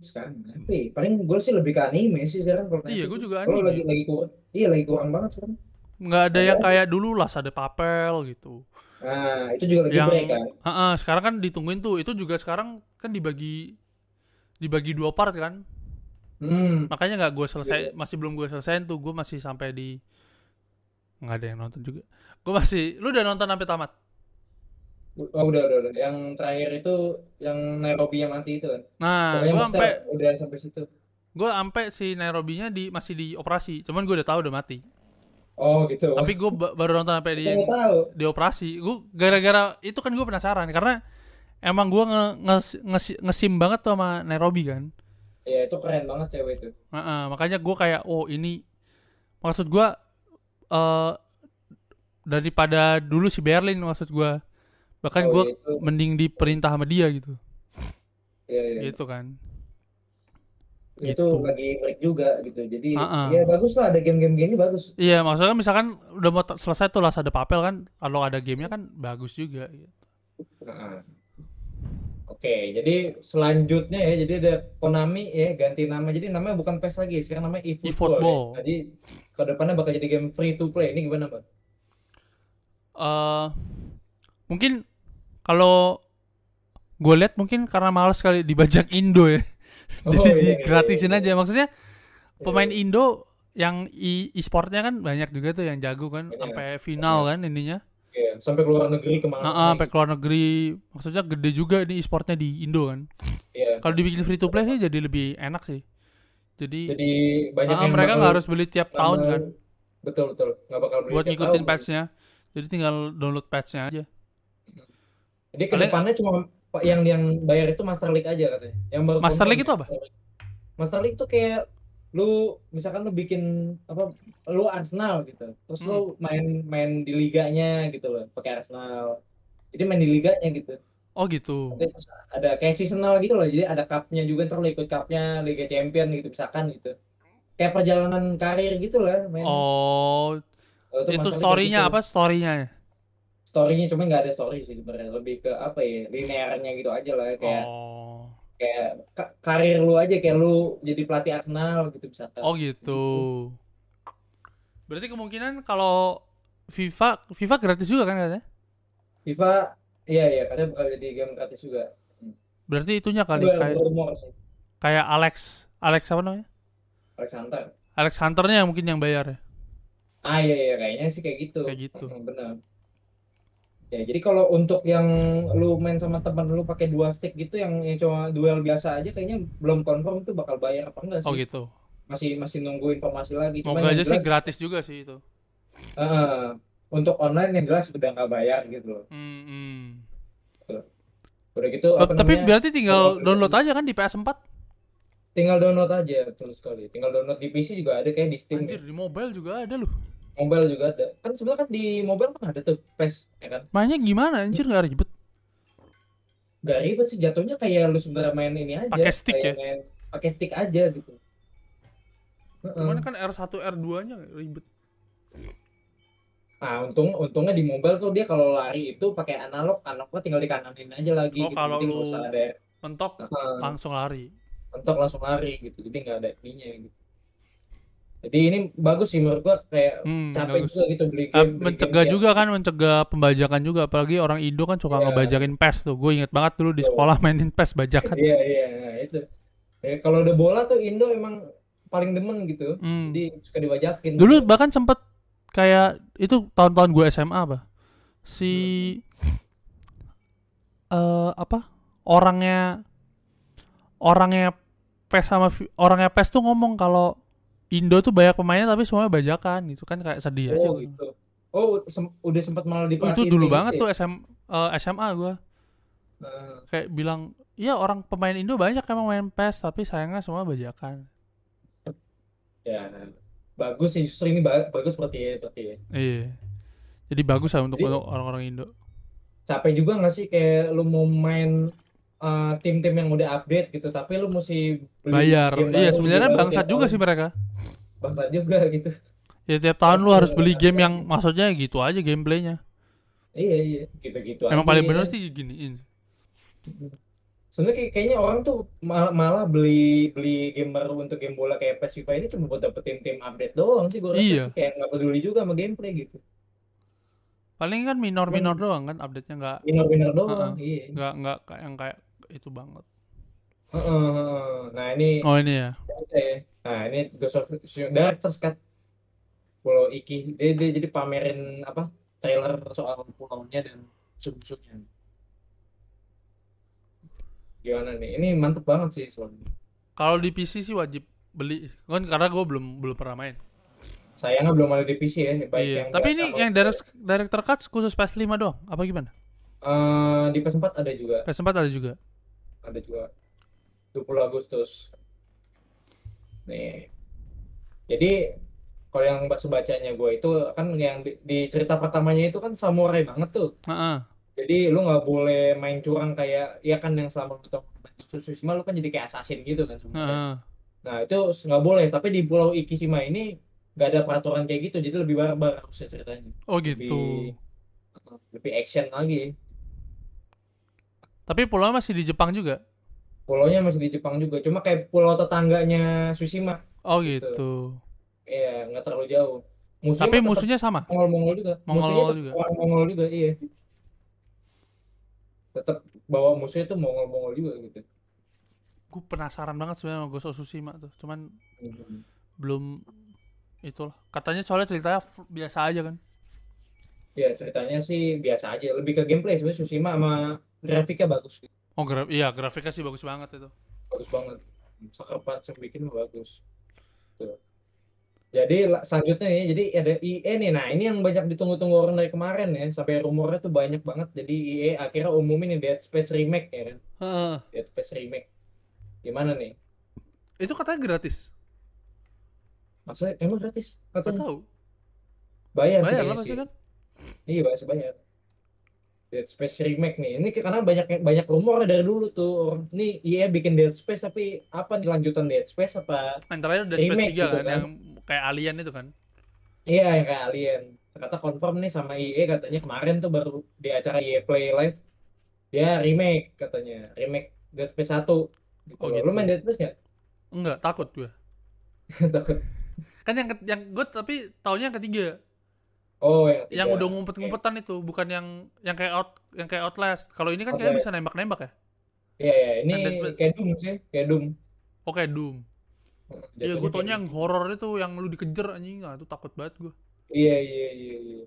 sekarang tapi paling gue sih lebih ke anime sih sekarang kalau Iya, gue juga anime. lagi lagi kurang. Iya, lagi kurang banget sekarang. nggak ada yang kayak dulu lah ada papel gitu. Nah, itu juga lagi yang break kan. Heeh, sekarang kan ditungguin tuh. Itu juga sekarang kan dibagi dibagi dua part kan. Hmm. Makanya nggak gue selesai masih belum gue selesaiin tuh. Gue masih sampai di nggak ada yang nonton juga. Gue masih lu udah nonton sampai tamat. Oh, udah, udah, udah. Yang terakhir itu yang Nairobi yang mati itu kan. Nah, Pokoknya gue sampai udah sampai situ. gue sampai si Nairobi-nya di masih di operasi. Cuman gue udah tahu udah mati. Oh, gitu. Tapi gue baru nonton sampai di di operasi gue gara-gara itu kan gue penasaran karena emang gue nge, nge- nge- ngesim banget tuh sama Nairobi kan. Ya, itu keren banget cewek itu. Heeh, makanya gue kayak oh ini maksud gue eh daripada dulu si Berlin maksud gue bahkan Oh, gue iya, mending diperintah sama dia gitu. Iya, iya. gitu kan Itu gitu. lagi break juga gitu. Jadi, Ah, ah. ya bagus lah ada game-game gini bagus. iya maksudnya misalkan udah mau selesai tuh lah ada papel kan kalau ada gamenya kan bagus juga gitu. Nah, Oke, jadi selanjutnya ya, jadi ada Konami ya ganti nama. Jadi namanya bukan PES lagi, sekarang namanya eFootball. eFootball. Ya. Jadi ke depannya bakal jadi game free to play. Ini gimana, Bang? eh mungkin kalau gue lihat mungkin karena males kali dibajak Indo ya. Oh, Jadi iya, iya, digratisin iya. aja. Maksudnya pemain Iya. Indo yang e- e-sportnya kan banyak juga tuh yang jago kan Banyak. sampai final kan ininya. Iya, sampai ke luar negeri ke mana? Heeh, sampai ke luar negeri. Maksudnya gede juga ini e-sportnya di Indo kan. Iya. Kalau dibikin free to play sih jadi lebih enak sih. Jadi, Jadi banyak ah, yang mereka nggak harus beli tiap tahun nambah- kan Betul betul, nggak bakal beli buat ngikutin tahun. patch-nya. Jadi tinggal download patch-nya aja. Jadi ke Paling- depannya cuma pa- yang yang bayar itu Master League aja katanya. Yang baru Master League itu apa? Master League itu kayak lu misalkan lu bikin apa lu Arsenal gitu. Terus lu Hmm. main main di liganya gitu loh, pakai Arsenal. Jadi main di liganya gitu. Oh gitu. Terus ada kayak seasonal gitu loh. Jadi ada cup-nya juga ntar lu ikut cup-nya Liga Champion gitu misalkan gitu. Kayak perjalanan karir gitu lah main. Oh, itu League story-nya gitu. apa? Story-nya. Ya? Story-nya cuma nggak ada story sih sebenarnya. Lebih ke apa ya? Linearnya gitu aja lah kayak Oh. kayak ka- karir lu aja kayak lu jadi pelatih Arsenal gitu misalkan. Oh gitu. Berarti kemungkinan kalau FIFA FIFA gratis juga kan katanya? FIFA iya iya katanya bakal jadi game gratis juga. Berarti itunya kali kayak kayak Alex Alex apa namanya? Alexander. Alex Hunter-nya yang mungkin yang bayar ya. Ah iya iya kayaknya sih kayak gitu. Kayak gitu. Benar. Ya, jadi kalau untuk yang lu main sama teman lu pakai dua stick gitu yang, yang cuma duel biasa aja kayaknya belum confirm tuh bakal bayar apa enggak sih. Oh gitu. Masih masih nunggu informasi lagi. Cuman Moga aja sih jelas, gratis juga sih itu. eh, untuk online yang jelas udah nggak bayar gitu loh. Hmm. Udah gitu apa Tapi namanya? berarti tinggal Oh, download aja kan di PS4? tinggal download aja betul sekali. Tinggal download di PC juga ada kayak di Steam. Anjir, di mobile juga ada loh. Mobile juga ada. Kan sebenarnya kan di mobile kan ada tuh PES, ya kan? Mainnya gimana? Anjir nggak ribet. Gak ribet sih jatuhnya kayak lu sebenarnya main ini aja. Pakai stick kayak ya? main pakai stick aja gitu. Cuman kan R1 R2-nya ribet. Nah, untung untungnya di mobile tuh dia kalau lari itu pakai analog, analognya tinggal dikananin aja lagi Oh, gitu. kalau lu- ada Mentok heeh, langsung lari. mentok langsung lari gitu. Jadi nggak ada ininya gitu. Jadi ini bagus sih menurut gua kayak Hmm, capek bagus. juga gitu beli game, beli mencegah game juga kan mencegah pembajakan juga apalagi orang Indo kan suka Iya. ngebajakin PES tuh gue inget banget dulu di sekolah mainin PES bajakan Iya iya nah, itu. Ya, kalau udah bola tuh Indo emang paling demen gitu. Hmm. Jadi suka dibajakin. dulu bahkan sempet kayak itu tahun-tahun gue SMA apa si eh apa orangnya orangnya PES sama orangnya PES tuh ngomong kalau Indo tuh banyak pemainnya tapi semuanya bajakan gitu kan kayak sedih aja Oh gitu. gitu. Oh sem- udah sempat malah Oh, itu diperhatiin dulu kayak banget gitu tuh ya? SM, eh, SMA gue Heeh. kayak bilang iya orang pemain Indo banyak emang main PES tapi sayangnya semua bajakan Ya, bagus sih. Justru ini ba- bagus seperti seperti ya. iya jadi bagus lah untuk Jadi- untuk orang-orang Indo Capek juga nggak sih kayak lu mau main uh, tim-tim yang udah update gitu, tapi lu mesti beli bayar game iya baru, sebenarnya bangsat juga tahun. sih mereka Bangsat juga gitu. ya tiap tahun lu harus beli game yang maksudnya gitu aja gameplaynya Iya iya, gitu-gitu emang aja paling ya bener kan. sih giniin Sebenarnya kayak- kayaknya orang tuh malah, malah beli beli game baru untuk game bola kayak PES FIFA ini cuma buat dapetin tim update doang sih gue rasa Iya. sih kayak nggak peduli juga sama gameplay gitu. paling kan minor-minor doang kan update nya nggak Winner-winner doang, Heeh. iya. nggak nggak kayak yang kayak itu banget. Nah ini oh ini ya. Nah, ini Ghost of Tsushima Cut Pulau Iki. Dia, dia jadi pamerin apa? Trailer soal pulaunya dan musuh-musuhnya. Gimana nih? Ini mantep banget sih soalnya. kalau di PC sih wajib beli kan karena gue belum belum pernah main Sayangnya belum ada di PC ya. Baik iya yang tapi ini yang director cut khusus PS5 doang apa gimana Eh, di PS4 ada juga, PS4 ada juga ada juga 20 Agustus. Nih. Jadi kalau yang sebacanya gue itu kan yang di, di cerita pertamanya itu kan samurai banget tuh. Heeh. Jadi lu nggak boleh main curang kayak ya kan yang selama lu Tsushima lu kan jadi kayak assassin gitu kan sebenarnya. Heeh. Nah itu nggak boleh. Tapi di Pulau Ikishima ini nggak ada peraturan kayak gitu. Jadi lebih barbar harusnya ceritanya. oh gitu Lebih lebih action lagi. Tapi pulaunya masih di Jepang juga. Pulaunya masih di Jepang juga, cuma kayak pulau tetangganya Tsushima. Oh Gitu. gitu. Iya, nggak terlalu jauh. Musuhnya Tapi musuhnya sama. Mongol-Mongol juga. Mongol Musuhnya juga. orang Mongol juga, iya. Tetap bawa musuhnya tuh Mongol-Mongol juga gitu. Gue penasaran banget sebenarnya sama Ghost of Tsushima tuh. Cuman Mhm. belum itulah. Katanya soalnya ceritanya biasa aja kan. Iya, ceritanya sih biasa aja. Lebih ke gameplay sebenarnya Tsushima sama grafiknya bagus. Oh gra iya grafiknya sih bagus banget itu. Bagus banget. Punch yang bikin bagus. Tuh. Jadi la- selanjutnya nih, jadi ada IE nih. Nah, ini yang banyak ditunggu-tunggu orang dari kemarin ya. Sampai rumornya tuh banyak banget. Jadi IE akhirnya umumin nih Dead Space Remake ya kan. Heeh. Dead Space Remake. Gimana nih? Itu katanya gratis. Masa emang gratis? Gak Katanya tahu. bayar sih Bayar lah pasti sih. kan. Iya, bayar bayar. Dead Space Remake nih. Ini karena banyak banyak rumor dari dulu tuh. Nih EA bikin Dead Space tapi apa nih lanjutan Dead Space apa? Antara udah Space Remake 3 gitu kan, kan. yang kayak alien itu kan. Iya, yang kayak Alien. Ternyata confirm nih sama EA katanya kemarin tuh baru di acara EA Play Live dia remake katanya. Remake Dead Space 1 gitu. Oh, gitu. Lu main Dead Space nggak? Enggak, takut gue. Takut. Kan yang yang gue tapi taunya yang ketiga. Oh, yang Yang udah ngumpet-ngumpetan itu, bukan yang yang kayak out yang kayak Outlast. Kalau ini kan kayak Outlast. bisa nembak-nembak ya. Iya, iya. Ini Yang Dead Space- kayak Doom sih, kayak Doom. Oh kayak Doom. Iya, gue kayak taunya yang horor itu yang lu dikejar anjing. Ah, itu takut banget gue. Iya, iya, iya, iya.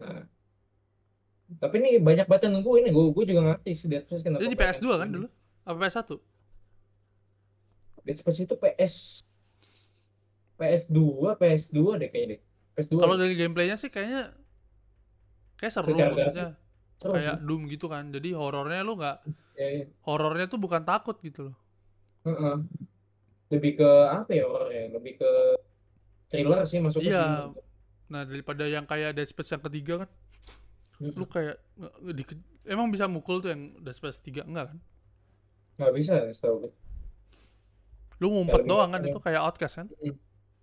Nah. Tapi ini banyak banget yang nungguin nih. Gue gue juga ngerti sih Dead Space kenapa Itu di banyak PS2 kan dulu? Apa PS1? Dead Space itu PS PS2, PS2 deh kayaknya deh. PS2. Kalau dari gameplaynya sih kayaknya kayak seru Secara maksudnya. Seru Kayak sih. Doom gitu kan. Jadi horornya lu nggak Iya, iya. horornya tuh bukan takut gitu loh. Heeh. Lebih ke apa ya horornya? Lebih ke thriller sih masuk ke Iya. sini. Nah, daripada yang kayak Dead Space yang ketiga kan, Mm-mm. lu kayak di- emang bisa mukul tuh yang Dead Space 3 enggak kan? Nggak bisa setahu gue. Lu ngumpet doang kan itu kayak Outcast kan?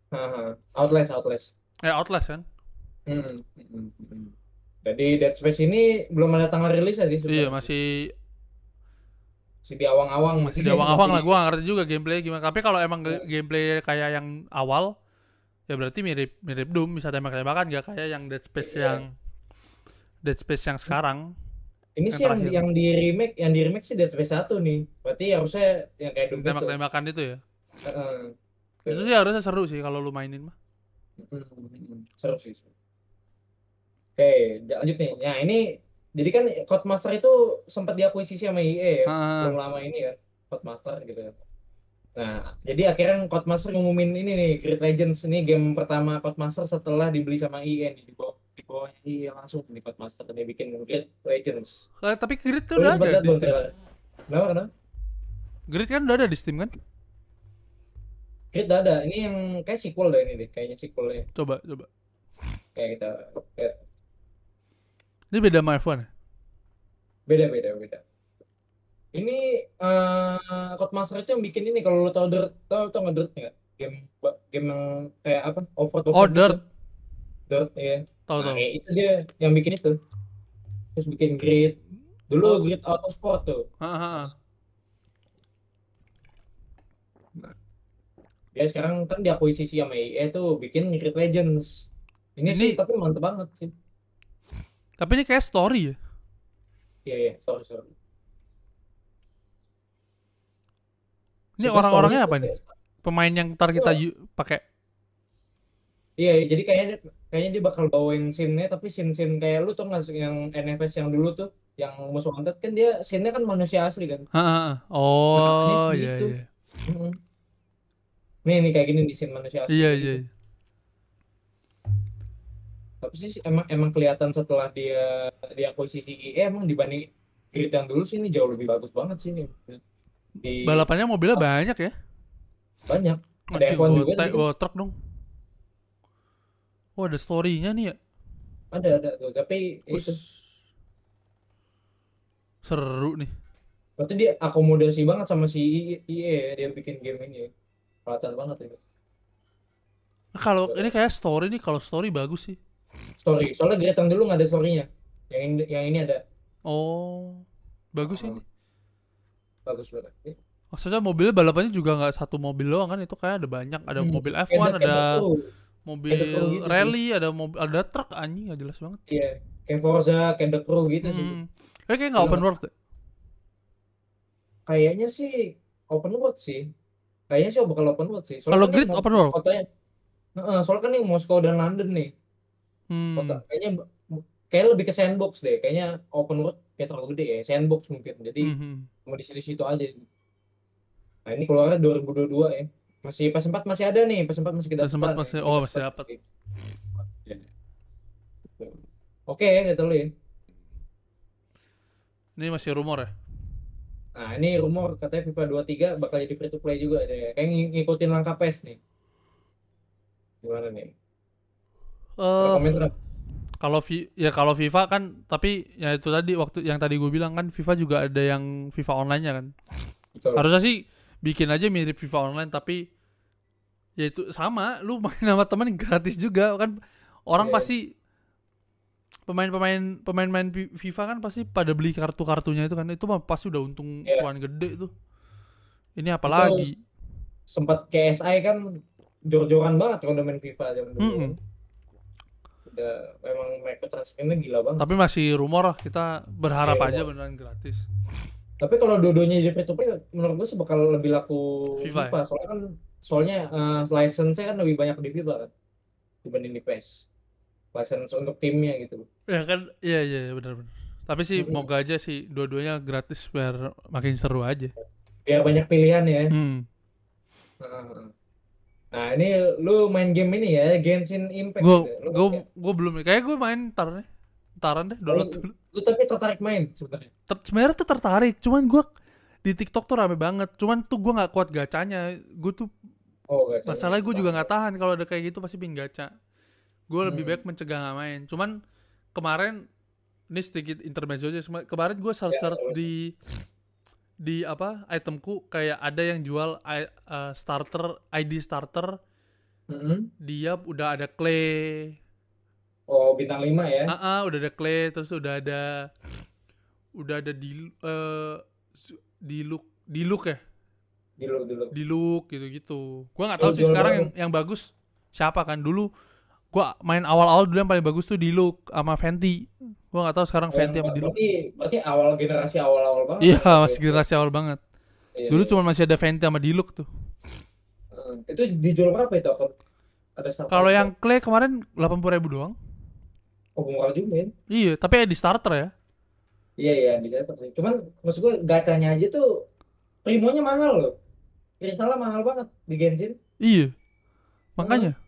Haha. Outlast, Outlast. Eh Outlast kan? Mm-mm. Mm-mm. Mm-mm. Jadi Dead Space ini belum ada tanggal rilisnya sih Iya, masih Masih di awang-awang. masih di awang-awang lah Masih- gua nggak ngerti juga gameplay gimana. Tapi kalau emang ge- gameplay kayak yang awal ya berarti mirip mirip Doom bisa tembak-tembakan gak kayak yang Dead Space Iya. yang Dead Space yang sekarang. Ini yang sih yang, terakhir. yang di remake, yang di remake sih Dead Space 1 nih. Berarti harusnya yang kayak Doom itu. Tembak-tembakan itu ya. Heeh. Itu sih harusnya seru sih kalau lu mainin mah. Mm-mm. Seru sih. Oke, lanjut nih. Nah, ini jadi kan Codemaster itu sempat diakuisisi sama EA ya, belum lama ini kan, Codemaster gitu kan. Nah, jadi akhirnya Codemaster ngumumin ini nih, Grid Legends ini game pertama Codemaster setelah dibeli sama EA nih, di bawah di bawahnya EA langsung nih Codemaster dia bikin Grid Legends. Eh, tapi Grid tuh udah ada di Steam. Kenapa, kenapa? Grid kan udah ada di Steam kan? Udah ada. Ini yang kayak sequel deh ini deh, kayaknya sequelnya. Coba, coba. Kayak kita lihat. Ini beda sama F1 ya? Beda, beda, beda. Ini eh Codemaster itu yang bikin ini kalau lo tau Dirt, tau tau nggak Dirt nggak? Game game yang kayak apa? Offroad Oh, offroad Dirt. Dirt ya. Tahu Nah, tahu. kayak itu dia yang bikin itu. Terus bikin Grid. Dulu Oh. Grid Autosport tuh. Heeh, heeh. Dia sekarang kan diakuisisi sama EA tuh bikin Grid Legends. Ini, Ini- sih tapi mantep banget sih. Tapi ini kayak story ya. Iya, iya, sorry, sorry. Ini orang-orangnya apa nih? Pemain yang ntar kita yu- pakai. Iya, jadi kayaknya kayaknya dia bakal bawain scene-nya tapi scene-scene kayak lu tuh nggak yang NFS yang dulu tuh yang musuh wanted kan dia scene-nya kan manusia asli kan. Heeh, heeh. Oh, iya segitu. iya. Nih nih kayak gini nih scene manusia asli. Iya iya. gitu. Tapi sih emang emang kelihatan setelah dia dia akuisisi EA emang dibanding Grid yang dulu sih ini jauh lebih bagus banget sih ini. Di Balapannya mobilnya banyak ya. banyak. Ada Anjing, F1 bawa, juga tadi. bawa truk dong. Oh, ada story-nya nih ya. Ada ada tuh, tapi itu Us. Seru nih. berarti dia akomodasi banget sama si EA dia bikin game ini. Kelihatan banget ya. Nah, kalau ini kayak story nih, kalau story bagus sih. Story. Soalnya Grid yang dulu nggak ada story-nya. Yang ini, yang ini ada. Oh. bagus Oh. ini bagus banget. Eh, maksudnya mobilnya balapannya juga nggak satu mobil doang kan itu kayak ada banyak ada Hmm, mobil kayak F1 kayak ada mobil kayak Crew gitu sih. rally ada mobil ada truk anjing nggak jelas banget Iya, kayak Forza, kayak The Crew gitu sih. hmm. kayak kayak nggak open world. Kayaknya sih open world sih. Kayaknya sih bakal open world sih. Soalnya Kalau kan Grid open world? Kotanya, Heeh, soalnya kan yang Moskow dan London nih. hmm. Kota kayaknya kayak lebih ke sandbox deh. Kayaknya open world kayak terlalu gede ya. Sandbox mungkin. Jadi Mhm. mau di situ-situ aja. Nah ini keluarnya 2022 ya. Masih PS4 masih ada nih. PS4 masih kita PS4 masih- oh, masih dapat. Oke, itu lu ya. ini masih rumor ya Nah, ini rumor katanya FIFA 23 bakal jadi free to play juga deh. Kayak ng- ngikutin langkah PES nih. Gimana nih? Komentar. kalau ya kalau FIFA kan tapi ya itu tadi waktu yang tadi gue bilang kan FIFA juga ada yang FIFA online-nya kan Betul. harusnya sih bikin aja mirip FIFA online tapi ya itu sama lu main sama temen gratis juga kan orang Iya. pasti pemain-pemain pemain-pemain Fi- FIFA kan pasti pada beli kartu-kartunya itu kan itu mah pasti udah untung Iya. cuan gede tuh ini apalagi Sempat KSI kan jor-joran banget kalau main FIFA zaman dulu. Mm-mm. kan. Udah memang microtransaction-nya gila banget. tapi masih rumor lah kita berharap Masih aja rumor. beneran gratis Tapi kalau dua-duanya jadi free to play menurut gue sih bakal lebih laku FIFA FIFA, soalnya kan soalnya eh, license-nya kan lebih banyak di FIFA kan dibanding di PES. License untuk timnya gitu. ya kan iya iya iya, benar benar tapi sih Mm-mm. moga aja sih dua-duanya gratis biar makin seru aja Biar banyak pilihan ya. hmm. Nah, ini lu main game ini ya, Genshin Impact. gue ya? Lu, gue gue belum kayak gue main ntar nih ntaran deh download Oh. dulu lu tapi tertarik main sebenarnya. Ter- sebenarnya tuh tertarik cuman gue di TikTok tuh rame banget cuman tuh gue nggak kuat gacanya gue tuh Oh, gak masalahnya gue juga nggak tahan kalau ada kayak gitu pasti pingin gacha gue lebih Hmm. baik mencegah nggak main cuman kemarin ini sedikit intermezzo aja kemarin gue search Ya, search boleh. di di apa itemku kayak ada yang jual I- uh, starter ID starter dia udah ada clay Oh, bintang 5 ya. Ah, ah, udah ada clay terus udah ada udah ada di su- di look di look ya Dulu dulu. di look gitu-gitu gua nggak tahu Oh, sih jual sekarang yang yang bagus siapa kan dulu gua main awal-awal dulu yang paling bagus tuh di look sama Fenty gua nggak tahu sekarang Oh, Fenty sama di look berarti berarti awal generasi awal-awal banget. iya ya? masih generasi awal banget Iya, dulu iya. cuma masih ada Fenty sama di look tuh itu dijual berapa itu? Apa ada kalau yang clay kemarin 80.000 ribu doang oh, murah juga ya. iya tapi ya di starter ya Iya iya di starter. Cuman maksud gue gacanya aja tuh primonya mahal loh. Kristalnya mahal banget di Genshin. iya makanya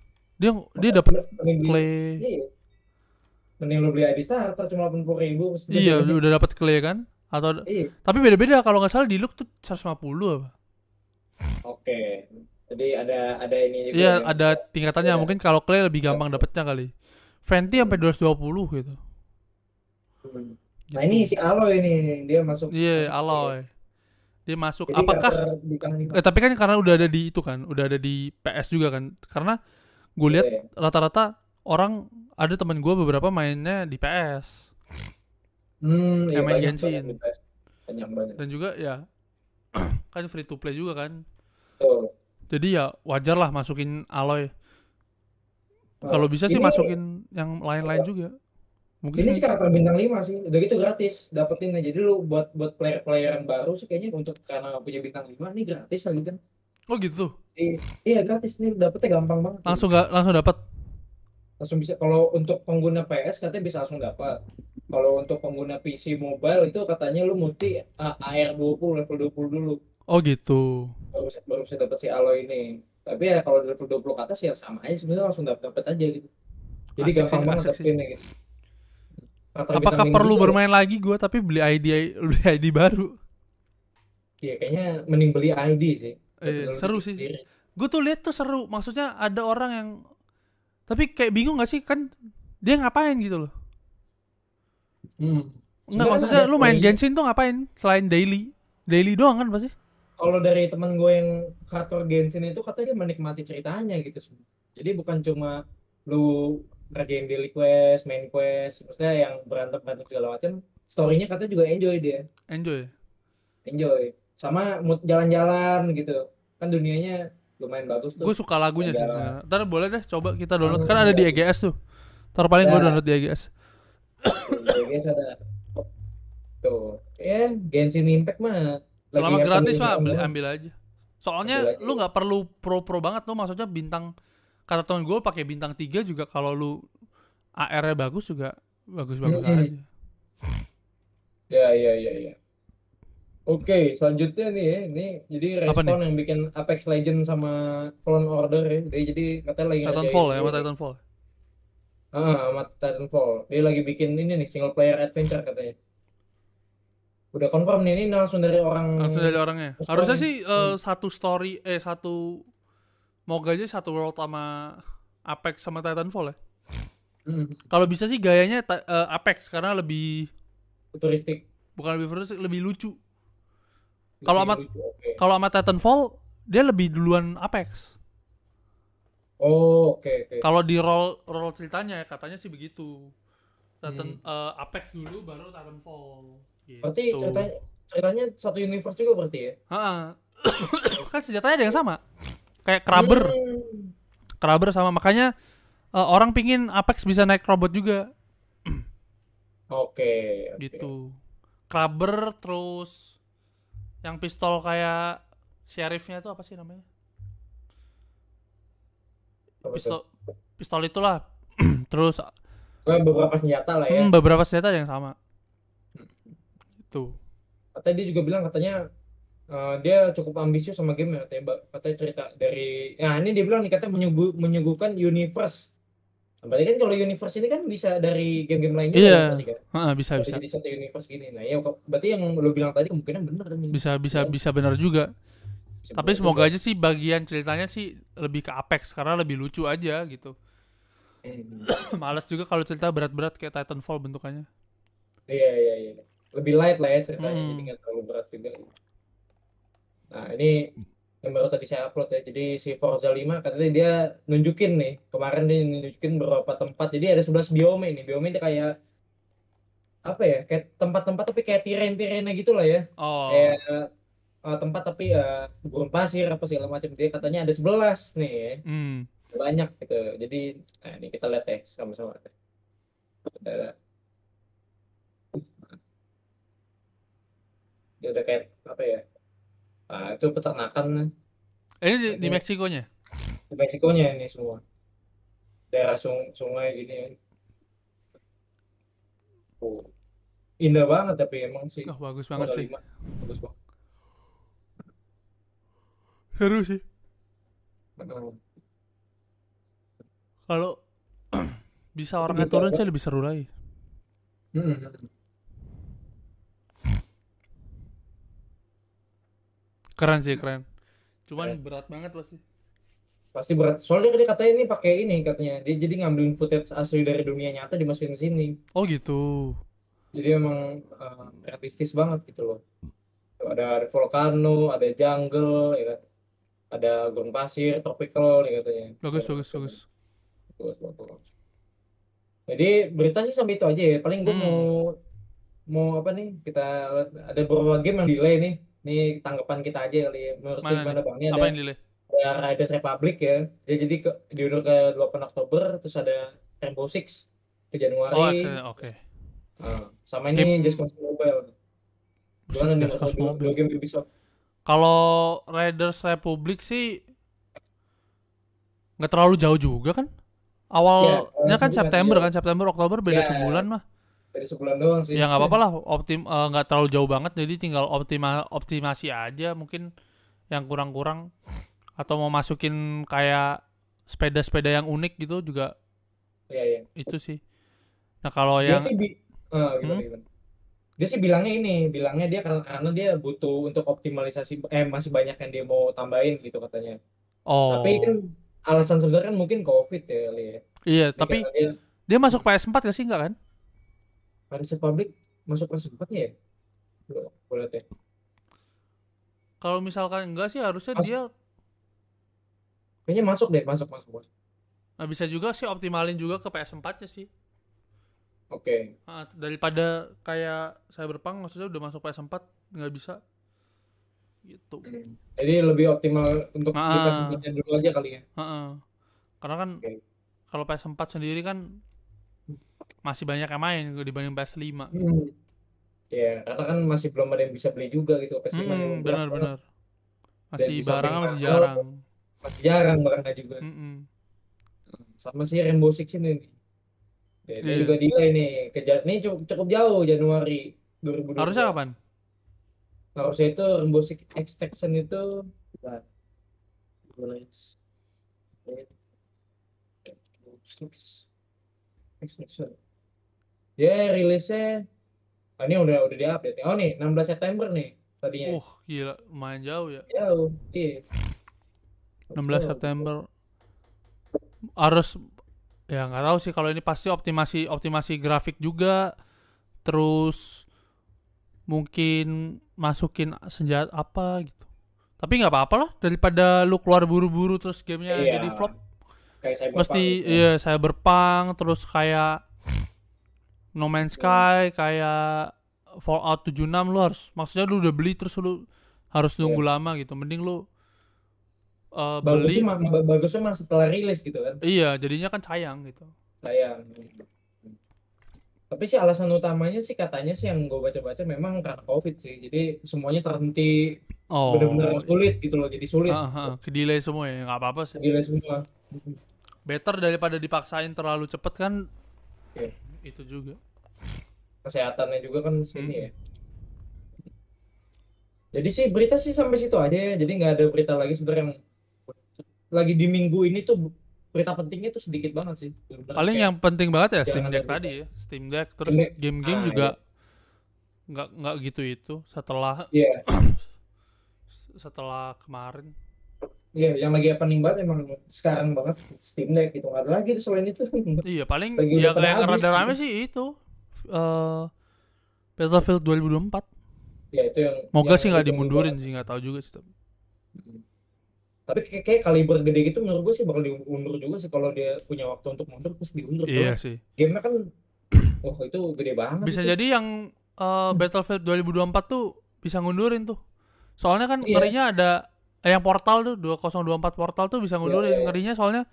dia dia dapat clay Iya. Mending lu beli ID starter cuma 80 ribu. iya udah dapat clay kan atau Iya. Tapi beda-beda kalau nggak salah di look tuh 150 apa? Oke. Jadi ada ada ini juga. Iya, yang- ada tingkatannya. Iya. Mungkin kalau clay lebih gampang dapetnya kali. Fenty sampai 220 gitu. Hmm. Gitu. Nah ini si Aloy nih dia masuk. Iya, masuk Aloy. Dia masuk. Jadi Apakah eh, tapi kan karena udah ada di itu kan, udah ada di PS juga kan. Karena gue lihat Iya. rata-rata orang ada temen gue beberapa mainnya di PS Hmm, iya, yang main banyak Genshin. banyak PS. Banyak banyak. dan juga ya kan free to play juga kan. Tuh. Jadi ya wajar lah masukin Aloy. Kalau bisa sih Ini- masukin yang lain-lain juga. Mungkin Ini sih karakter bintang 5 sih. Udah gitu gratis dapetinnya. Jadi lu buat buat player-player yang baru sih kayaknya untuk karena punya bintang 5 ini gratis lagi kan. Oh gitu. Iya gratis nih dapetnya gampang banget. Langsung nggak langsung dapat. langsung bisa kalau untuk pengguna PS katanya bisa langsung dapat kalau untuk pengguna PC mobile itu katanya lu mesti A- AR20 level 20 dulu Oh gitu. baru bisa, baru bisa dapat si Aloy ini tapi ya kalau level 20 ke atas ya sama aja sebenarnya langsung dapat dapat aja gitu jadi Asik gampang sih, banget dapetinnya gitu Karakter Apakah perlu juga, bermain lagi gua tapi beli ID beli ID baru? ya kayaknya mending beli ID sih Eh, seru sih. Gue tuh lihat tuh seru. Maksudnya ada orang yang tapi kayak bingung gak sih kan dia ngapain gitu loh. hmm. Enggak maksudnya lu main. Genshin tuh ngapain selain daily? Daily doang kan pasti? kalau dari teman gue yang hardcore Genshin itu katanya dia menikmati ceritanya gitu jadi bukan cuma lu ngerjain daily quest, main quest, maksudnya yang berantem berantem segala macam, story-nya katanya juga enjoy dia. Enjoy. Enjoy. Sama jalan-jalan gitu. Kan dunianya lumayan bagus tuh. Gue suka lagunya sih sebenarnya. Ntar boleh deh coba kita download kan ada di EGS tuh. Ntar paling gue Ya. download di EGS. Guys ada. Tuh, ya Genshin Impact mah Selama gratis mah ambil, ambil aja. Soalnya Ambil aja. lu nggak perlu pro-pro banget tuh maksudnya bintang kata temen gue pakai bintang 3 juga kalau lu AR-nya bagus juga bagus-bagus Mm-mm. aja. Ya, ya, ya, ya. Oke, selanjutnya nih ya, ini jadi Apa Respawn yang bikin Apex Legends sama Fallen Order ya. Dia jadi katanya lagi Titanfall ya, sama. Titanfall. Ah, sama Titanfall. Dia lagi bikin ini nih single player adventure katanya. Udah confirm nih, ini langsung dari orang Langsung dari orangnya. Terus Harusnya sih eh, satu story eh satu moga aja satu world sama Apex sama Titanfall ya. Hmm, Kalau bisa sih gayanya eh, Apex karena lebih futuristik. bukan lebih futuristik, lebih lucu. Kalau lucu, oke. Kalau sama Titanfall dia lebih duluan Apex. Oh, oke, oke. Kalau di roll roll ceritanya katanya sih begitu. Titan Hmm. eh, Apex dulu baru Titanfall. Gitu. Berarti ceritanya ceritanya satu universe juga berarti ya? Ha-ha. kan senjatanya ada yang sama. Kayak Kraber, Hmm. Kraber sama makanya eh, orang pingin Apex bisa naik robot juga Oke, oke. gitu. Kraber terus yang pistol kayak sheriffnya itu apa sih namanya? Pistol pistol itulah. terus Soalnya beberapa senjata lah ya. hmm, beberapa senjata yang sama. Itu. Katanya dia juga bilang katanya eh, dia cukup ambisius sama game ya katanya, katanya cerita dari nah ini dia bilang nih katanya menyugu- menyuguhkan universe. Berarti kan kalau universe ini kan bisa dari game-game lain juga Iya. ya, kan? Ha, bisa bisa. jadi satu universe gini. Nah, ya berarti yang lu bilang tadi kemungkinan bener nih. Bisa bisa Iya. bisa benar juga. Bisa Tapi semoga juga. aja sih bagian ceritanya sih lebih ke Apex karena lebih lucu aja gitu. Hmm. Males juga kalau cerita berat-berat kayak Titanfall bentukannya. Iya, iya, iya. Lebih light lah ya ceritanya, Hmm. jadi nggak terlalu berat juga. Nah, ini yang baru tadi saya upload ya. Jadi si Forza 5 katanya dia nunjukin nih, kemarin dia nunjukin beberapa tempat. Jadi ada 11 biome ini. Biome itu kayak apa ya? Kayak tempat-tempat tapi kayak tiren-tirennya gitu lah ya. Oh. Kayak eh, tempat tapi eh, gurun pasir apa segala macam. Dia katanya ada 11 nih ya. Hmm. Banyak gitu. Jadi nah ini kita lihat ya sama-sama. Ada dia udah kayak apa ya? Nah, itu peternakan Ini di, di Meksikonya. di Meksikonya ini semua. Daerah sung- sungai gini. Oh. Indah banget tapi emang sih. Oh, bagus banget sih. 5. Bagus banget. Seru sih. Kalau bisa orangnya juga turun sih lebih seru lagi. Hmm. Keren sih, keren. Cuman Keren. berat banget pasti. Pasti berat. Soalnya dia katanya ini pakai ini katanya. Dia jadi ngambilin footage asli dari dunia nyata dimasukin ke sini. Oh gitu. Jadi emang eh, realistis banget gitu loh. Ada volcano, ada jungle, ya kan. Ada gurun pasir, tropical, ya katanya. Bagus, bagus, bagus. Bagus, bagus. Jadi berita sih sampai itu aja ya. Paling gue Hmm. mau mau apa nih? Kita ada beberapa game yang delay nih. Nih tanggapan kita aja kali ya. Menurut Mana gimana Bang? Ini ada delay? ada Riders Republic ya. Dia jadi ke diundur ke 8 Oktober, terus ada Rainbow Six ke Januari. Oh, oke. Nah, sama ini Just Cause Mobile. Gimana nih Mobile. game Ubisoft? Kalau Raiders Republic sih nggak terlalu jauh juga kan? Awalnya Ya, kan September kan, September Oktober beda Ya. sebulan mah. Dari sebulan doang sih. Ya nggak apa-apa lah, optim eh, nggak terlalu jauh banget, jadi tinggal optima optimasi aja mungkin yang kurang-kurang atau mau masukin kayak sepeda-sepeda yang unik gitu juga Iya, iya. itu sih. Nah kalau Dia yang sih bi ah, gimana, Hmm? gimana? Dia sih bilangnya ini, bilangnya dia karena, karena dia butuh untuk optimalisasi eh masih banyak yang dia mau tambahin gitu katanya. oh Tapi kan alasan sebenarnya kan mungkin COVID ya kali ya. iya, Jadi tapi dia dia masuk PS4 gak sih enggak kan? Riders Republic masuk ke sempatnya ya? Boleh teh. Kalau misalkan enggak sih harusnya Mas- dia Kayaknya masuk deh, masuk masuk. masuk. nah, bisa juga sih optimalin juga ke PS4-nya sih. Oke. Ah, daripada kayak Cyberpunk maksudnya udah masuk PS4 nggak bisa gitu. Jadi lebih optimal untuk di Ah. PS4 dulu aja kali ya. Heeh. Karena kan Oke. kalau PS4 sendiri kan masih banyak yang main dibanding PS5. Ya, karena kan masih belum ada yang bisa beli juga gitu PS5 yang Hmm, benar benar. Masih barangnya masih jarang. Masih jarang barangnya juga. Mm-mm. Sama si Rainbow Six ini. Ya, dia Iya. juga delay nih. Kejar nih cukup, cukup jauh Januari 2022. Harusnya kapan? Harusnya itu Rainbow Six Extraction itu Six Extraction. Ya rilisnya ah, ini udah udah di-update nih. Oh nih 16 September nih tadinya. Uh, gila, lumayan jauh ya. Jauh. Iya. 16 September harus ya nggak tahu sih kalau ini pasti optimasi optimasi grafik juga terus mungkin masukin senjata apa gitu tapi nggak apa-apa lah daripada lu keluar buru-buru terus gamenya Iya. jadi flop Kayak mesti gitu. iya saya berpang terus kayak No Man's Sky kayak Fallout 76 lu harus maksudnya lu udah beli terus lu harus nunggu lama gitu mending lu beli Bagusnya mah ba- bagusnya mah setelah rilis gitu kan. iya jadinya kan sayang gitu Sayang. Tapi sih alasan utamanya sih katanya sih yang gue baca-baca memang karena COVID sih. Jadi semuanya terhenti oh benar-benar sulit gitu loh. Jadi sulit. ah, ah, ke delay semua ya nggak apa-apa sih Gila semua. better daripada dipaksain terlalu cepet kan Iya. Itu juga Kesehatannya juga kan Hmm. sini ya. Jadi sih berita sih sampai situ aja ya. Jadi nggak ada berita lagi sebenarnya yang lagi di minggu ini tuh berita pentingnya tuh sedikit banget sih. Bener-bener paling yang penting banget ya Steam Deck tadi ya Steam Deck terus game-game Ah, juga nggak nggak gitu itu setelah Iya, setelah kemarin iya yang lagi happening banget emang sekarang banget Steam Deck gitu. Nggak ada lagi tuh selain itu. iya paling Lagi ya habis rada rame sih itu eh Battlefield 2024 Ya itu yang moga yang sih nggak dimundurin sih nggak tahu juga sih tapi. Tapi kayak, kayak kaliber gede gitu menurut gue sih bakal diundur juga sih kalau dia punya waktu untuk mundur terus diundur. iya sih Gamenya kan, wah itu gede banget. bisa itu. jadi yang eh, Battlefield 2024 tuh bisa ngundurin tuh soalnya kan Iya. ngerinya ada eh, yang portal tuh 2024 portal tuh bisa ngundurin iya, iya. ngerinya soalnya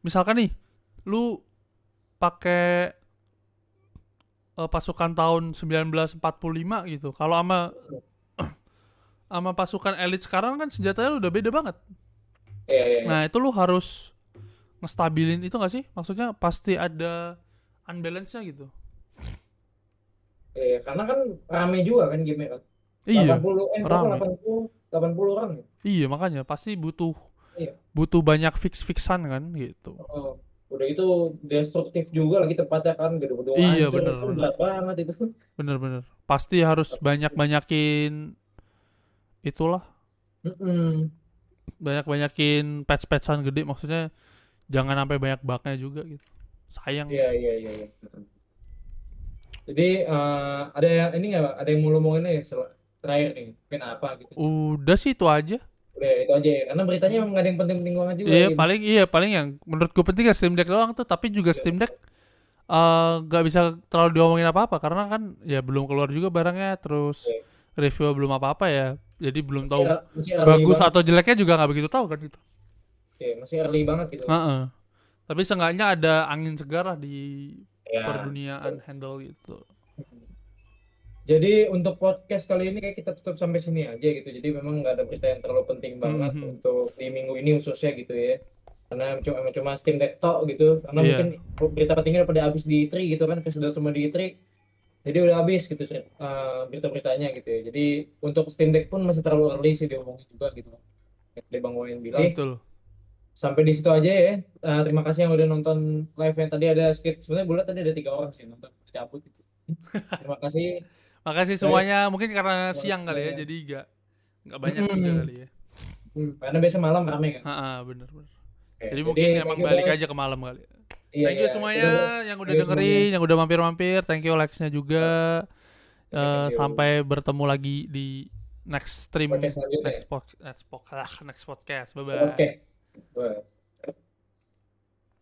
misalkan nih lu pakai eh, pasukan tahun 1945 gitu kalau sama sama pasukan elit sekarang kan senjatanya udah beda banget Iya, iya, iya. nah itu lu harus ngestabilin itu gak sih maksudnya pasti ada unbalance-nya gitu Iya, karena kan rame juga kan game kan. iya 80 eh rame. berapa 80 80 orang ya. Iya makanya pasti butuh Iya. butuh banyak fix-fixan kan gitu. Oh, udah itu destruktif juga lagi tempatnya kan gedung-gedung Iya, hancur, bener, bener. berat banget itu. Bener-bener. Pasti harus banyak-banyakin itulah Mm-mm. banyak-banyakin patch-patchan gede maksudnya jangan sampai banyak bugnya juga gitu. Sayang. Iya iya iya. iya. Jadi eh, ada yang ini nggak? Ada yang mau ngomongin sel- terakhir nih, mungkin apa gitu. Udah sih itu aja. Udah itu aja ya. Karena beritanya emang nggak ada yang penting-penting banget juga. Iya gitu. paling iya paling yang menurut gue penting ya Steam Deck doang tuh tapi juga Steam Deck eh, nggak bisa terlalu diomongin apa-apa karena kan ya belum keluar juga barangnya terus Iya. review belum apa-apa ya jadi belum tahu Masih- masih early bagus banget. atau jeleknya juga nggak begitu tahu kan gitu. Iya, masih early banget gitu. Heeh. Tapi seenggaknya ada angin segar lah di Ya. perduniaan handle gitu. Jadi untuk podcast kali ini kayak kita tutup sampai sini aja gitu. Jadi memang nggak ada berita yang terlalu penting banget Mhm. untuk di minggu ini khususnya gitu ya. Karena cuma cuma Steam Deck tok gitu. Karena Iya. mungkin berita pentingnya udah pada habis di E3 gitu kan, kesedot semua di E3. Jadi udah habis gitu eh, berita-beritanya gitu ya. Jadi untuk Steam Deck pun masih terlalu early sih diomongin juga gitu. Tadi Bang Wayan bilang. Betul. Sampai di situ aja ya. Eh, terima kasih yang udah nonton live yang tadi ada sekitar sebenarnya gue tadi ada tiga orang sih nonton cabut gitu. Terima kasih. Makasih semuanya. Mungkin karena siang kali ya, semuanya. jadi nggak nggak banyak Mm-mm. juga kali ya. Hmm, karena biasa malam rame kan. Heeh, bener bener. Oke, Jadi mungkin thank emang balik guys. aja ke malam kali. Iya, Thank you iya. semuanya Udah- yang udah dengerin, yang udah mampir-mampir. Thank you likes-nya juga. Eh, you. sampai bertemu lagi di next stream Podcast selanjutnya. next, pod- next, pod- ah, next podcast. Bye bye. Oke. Bye.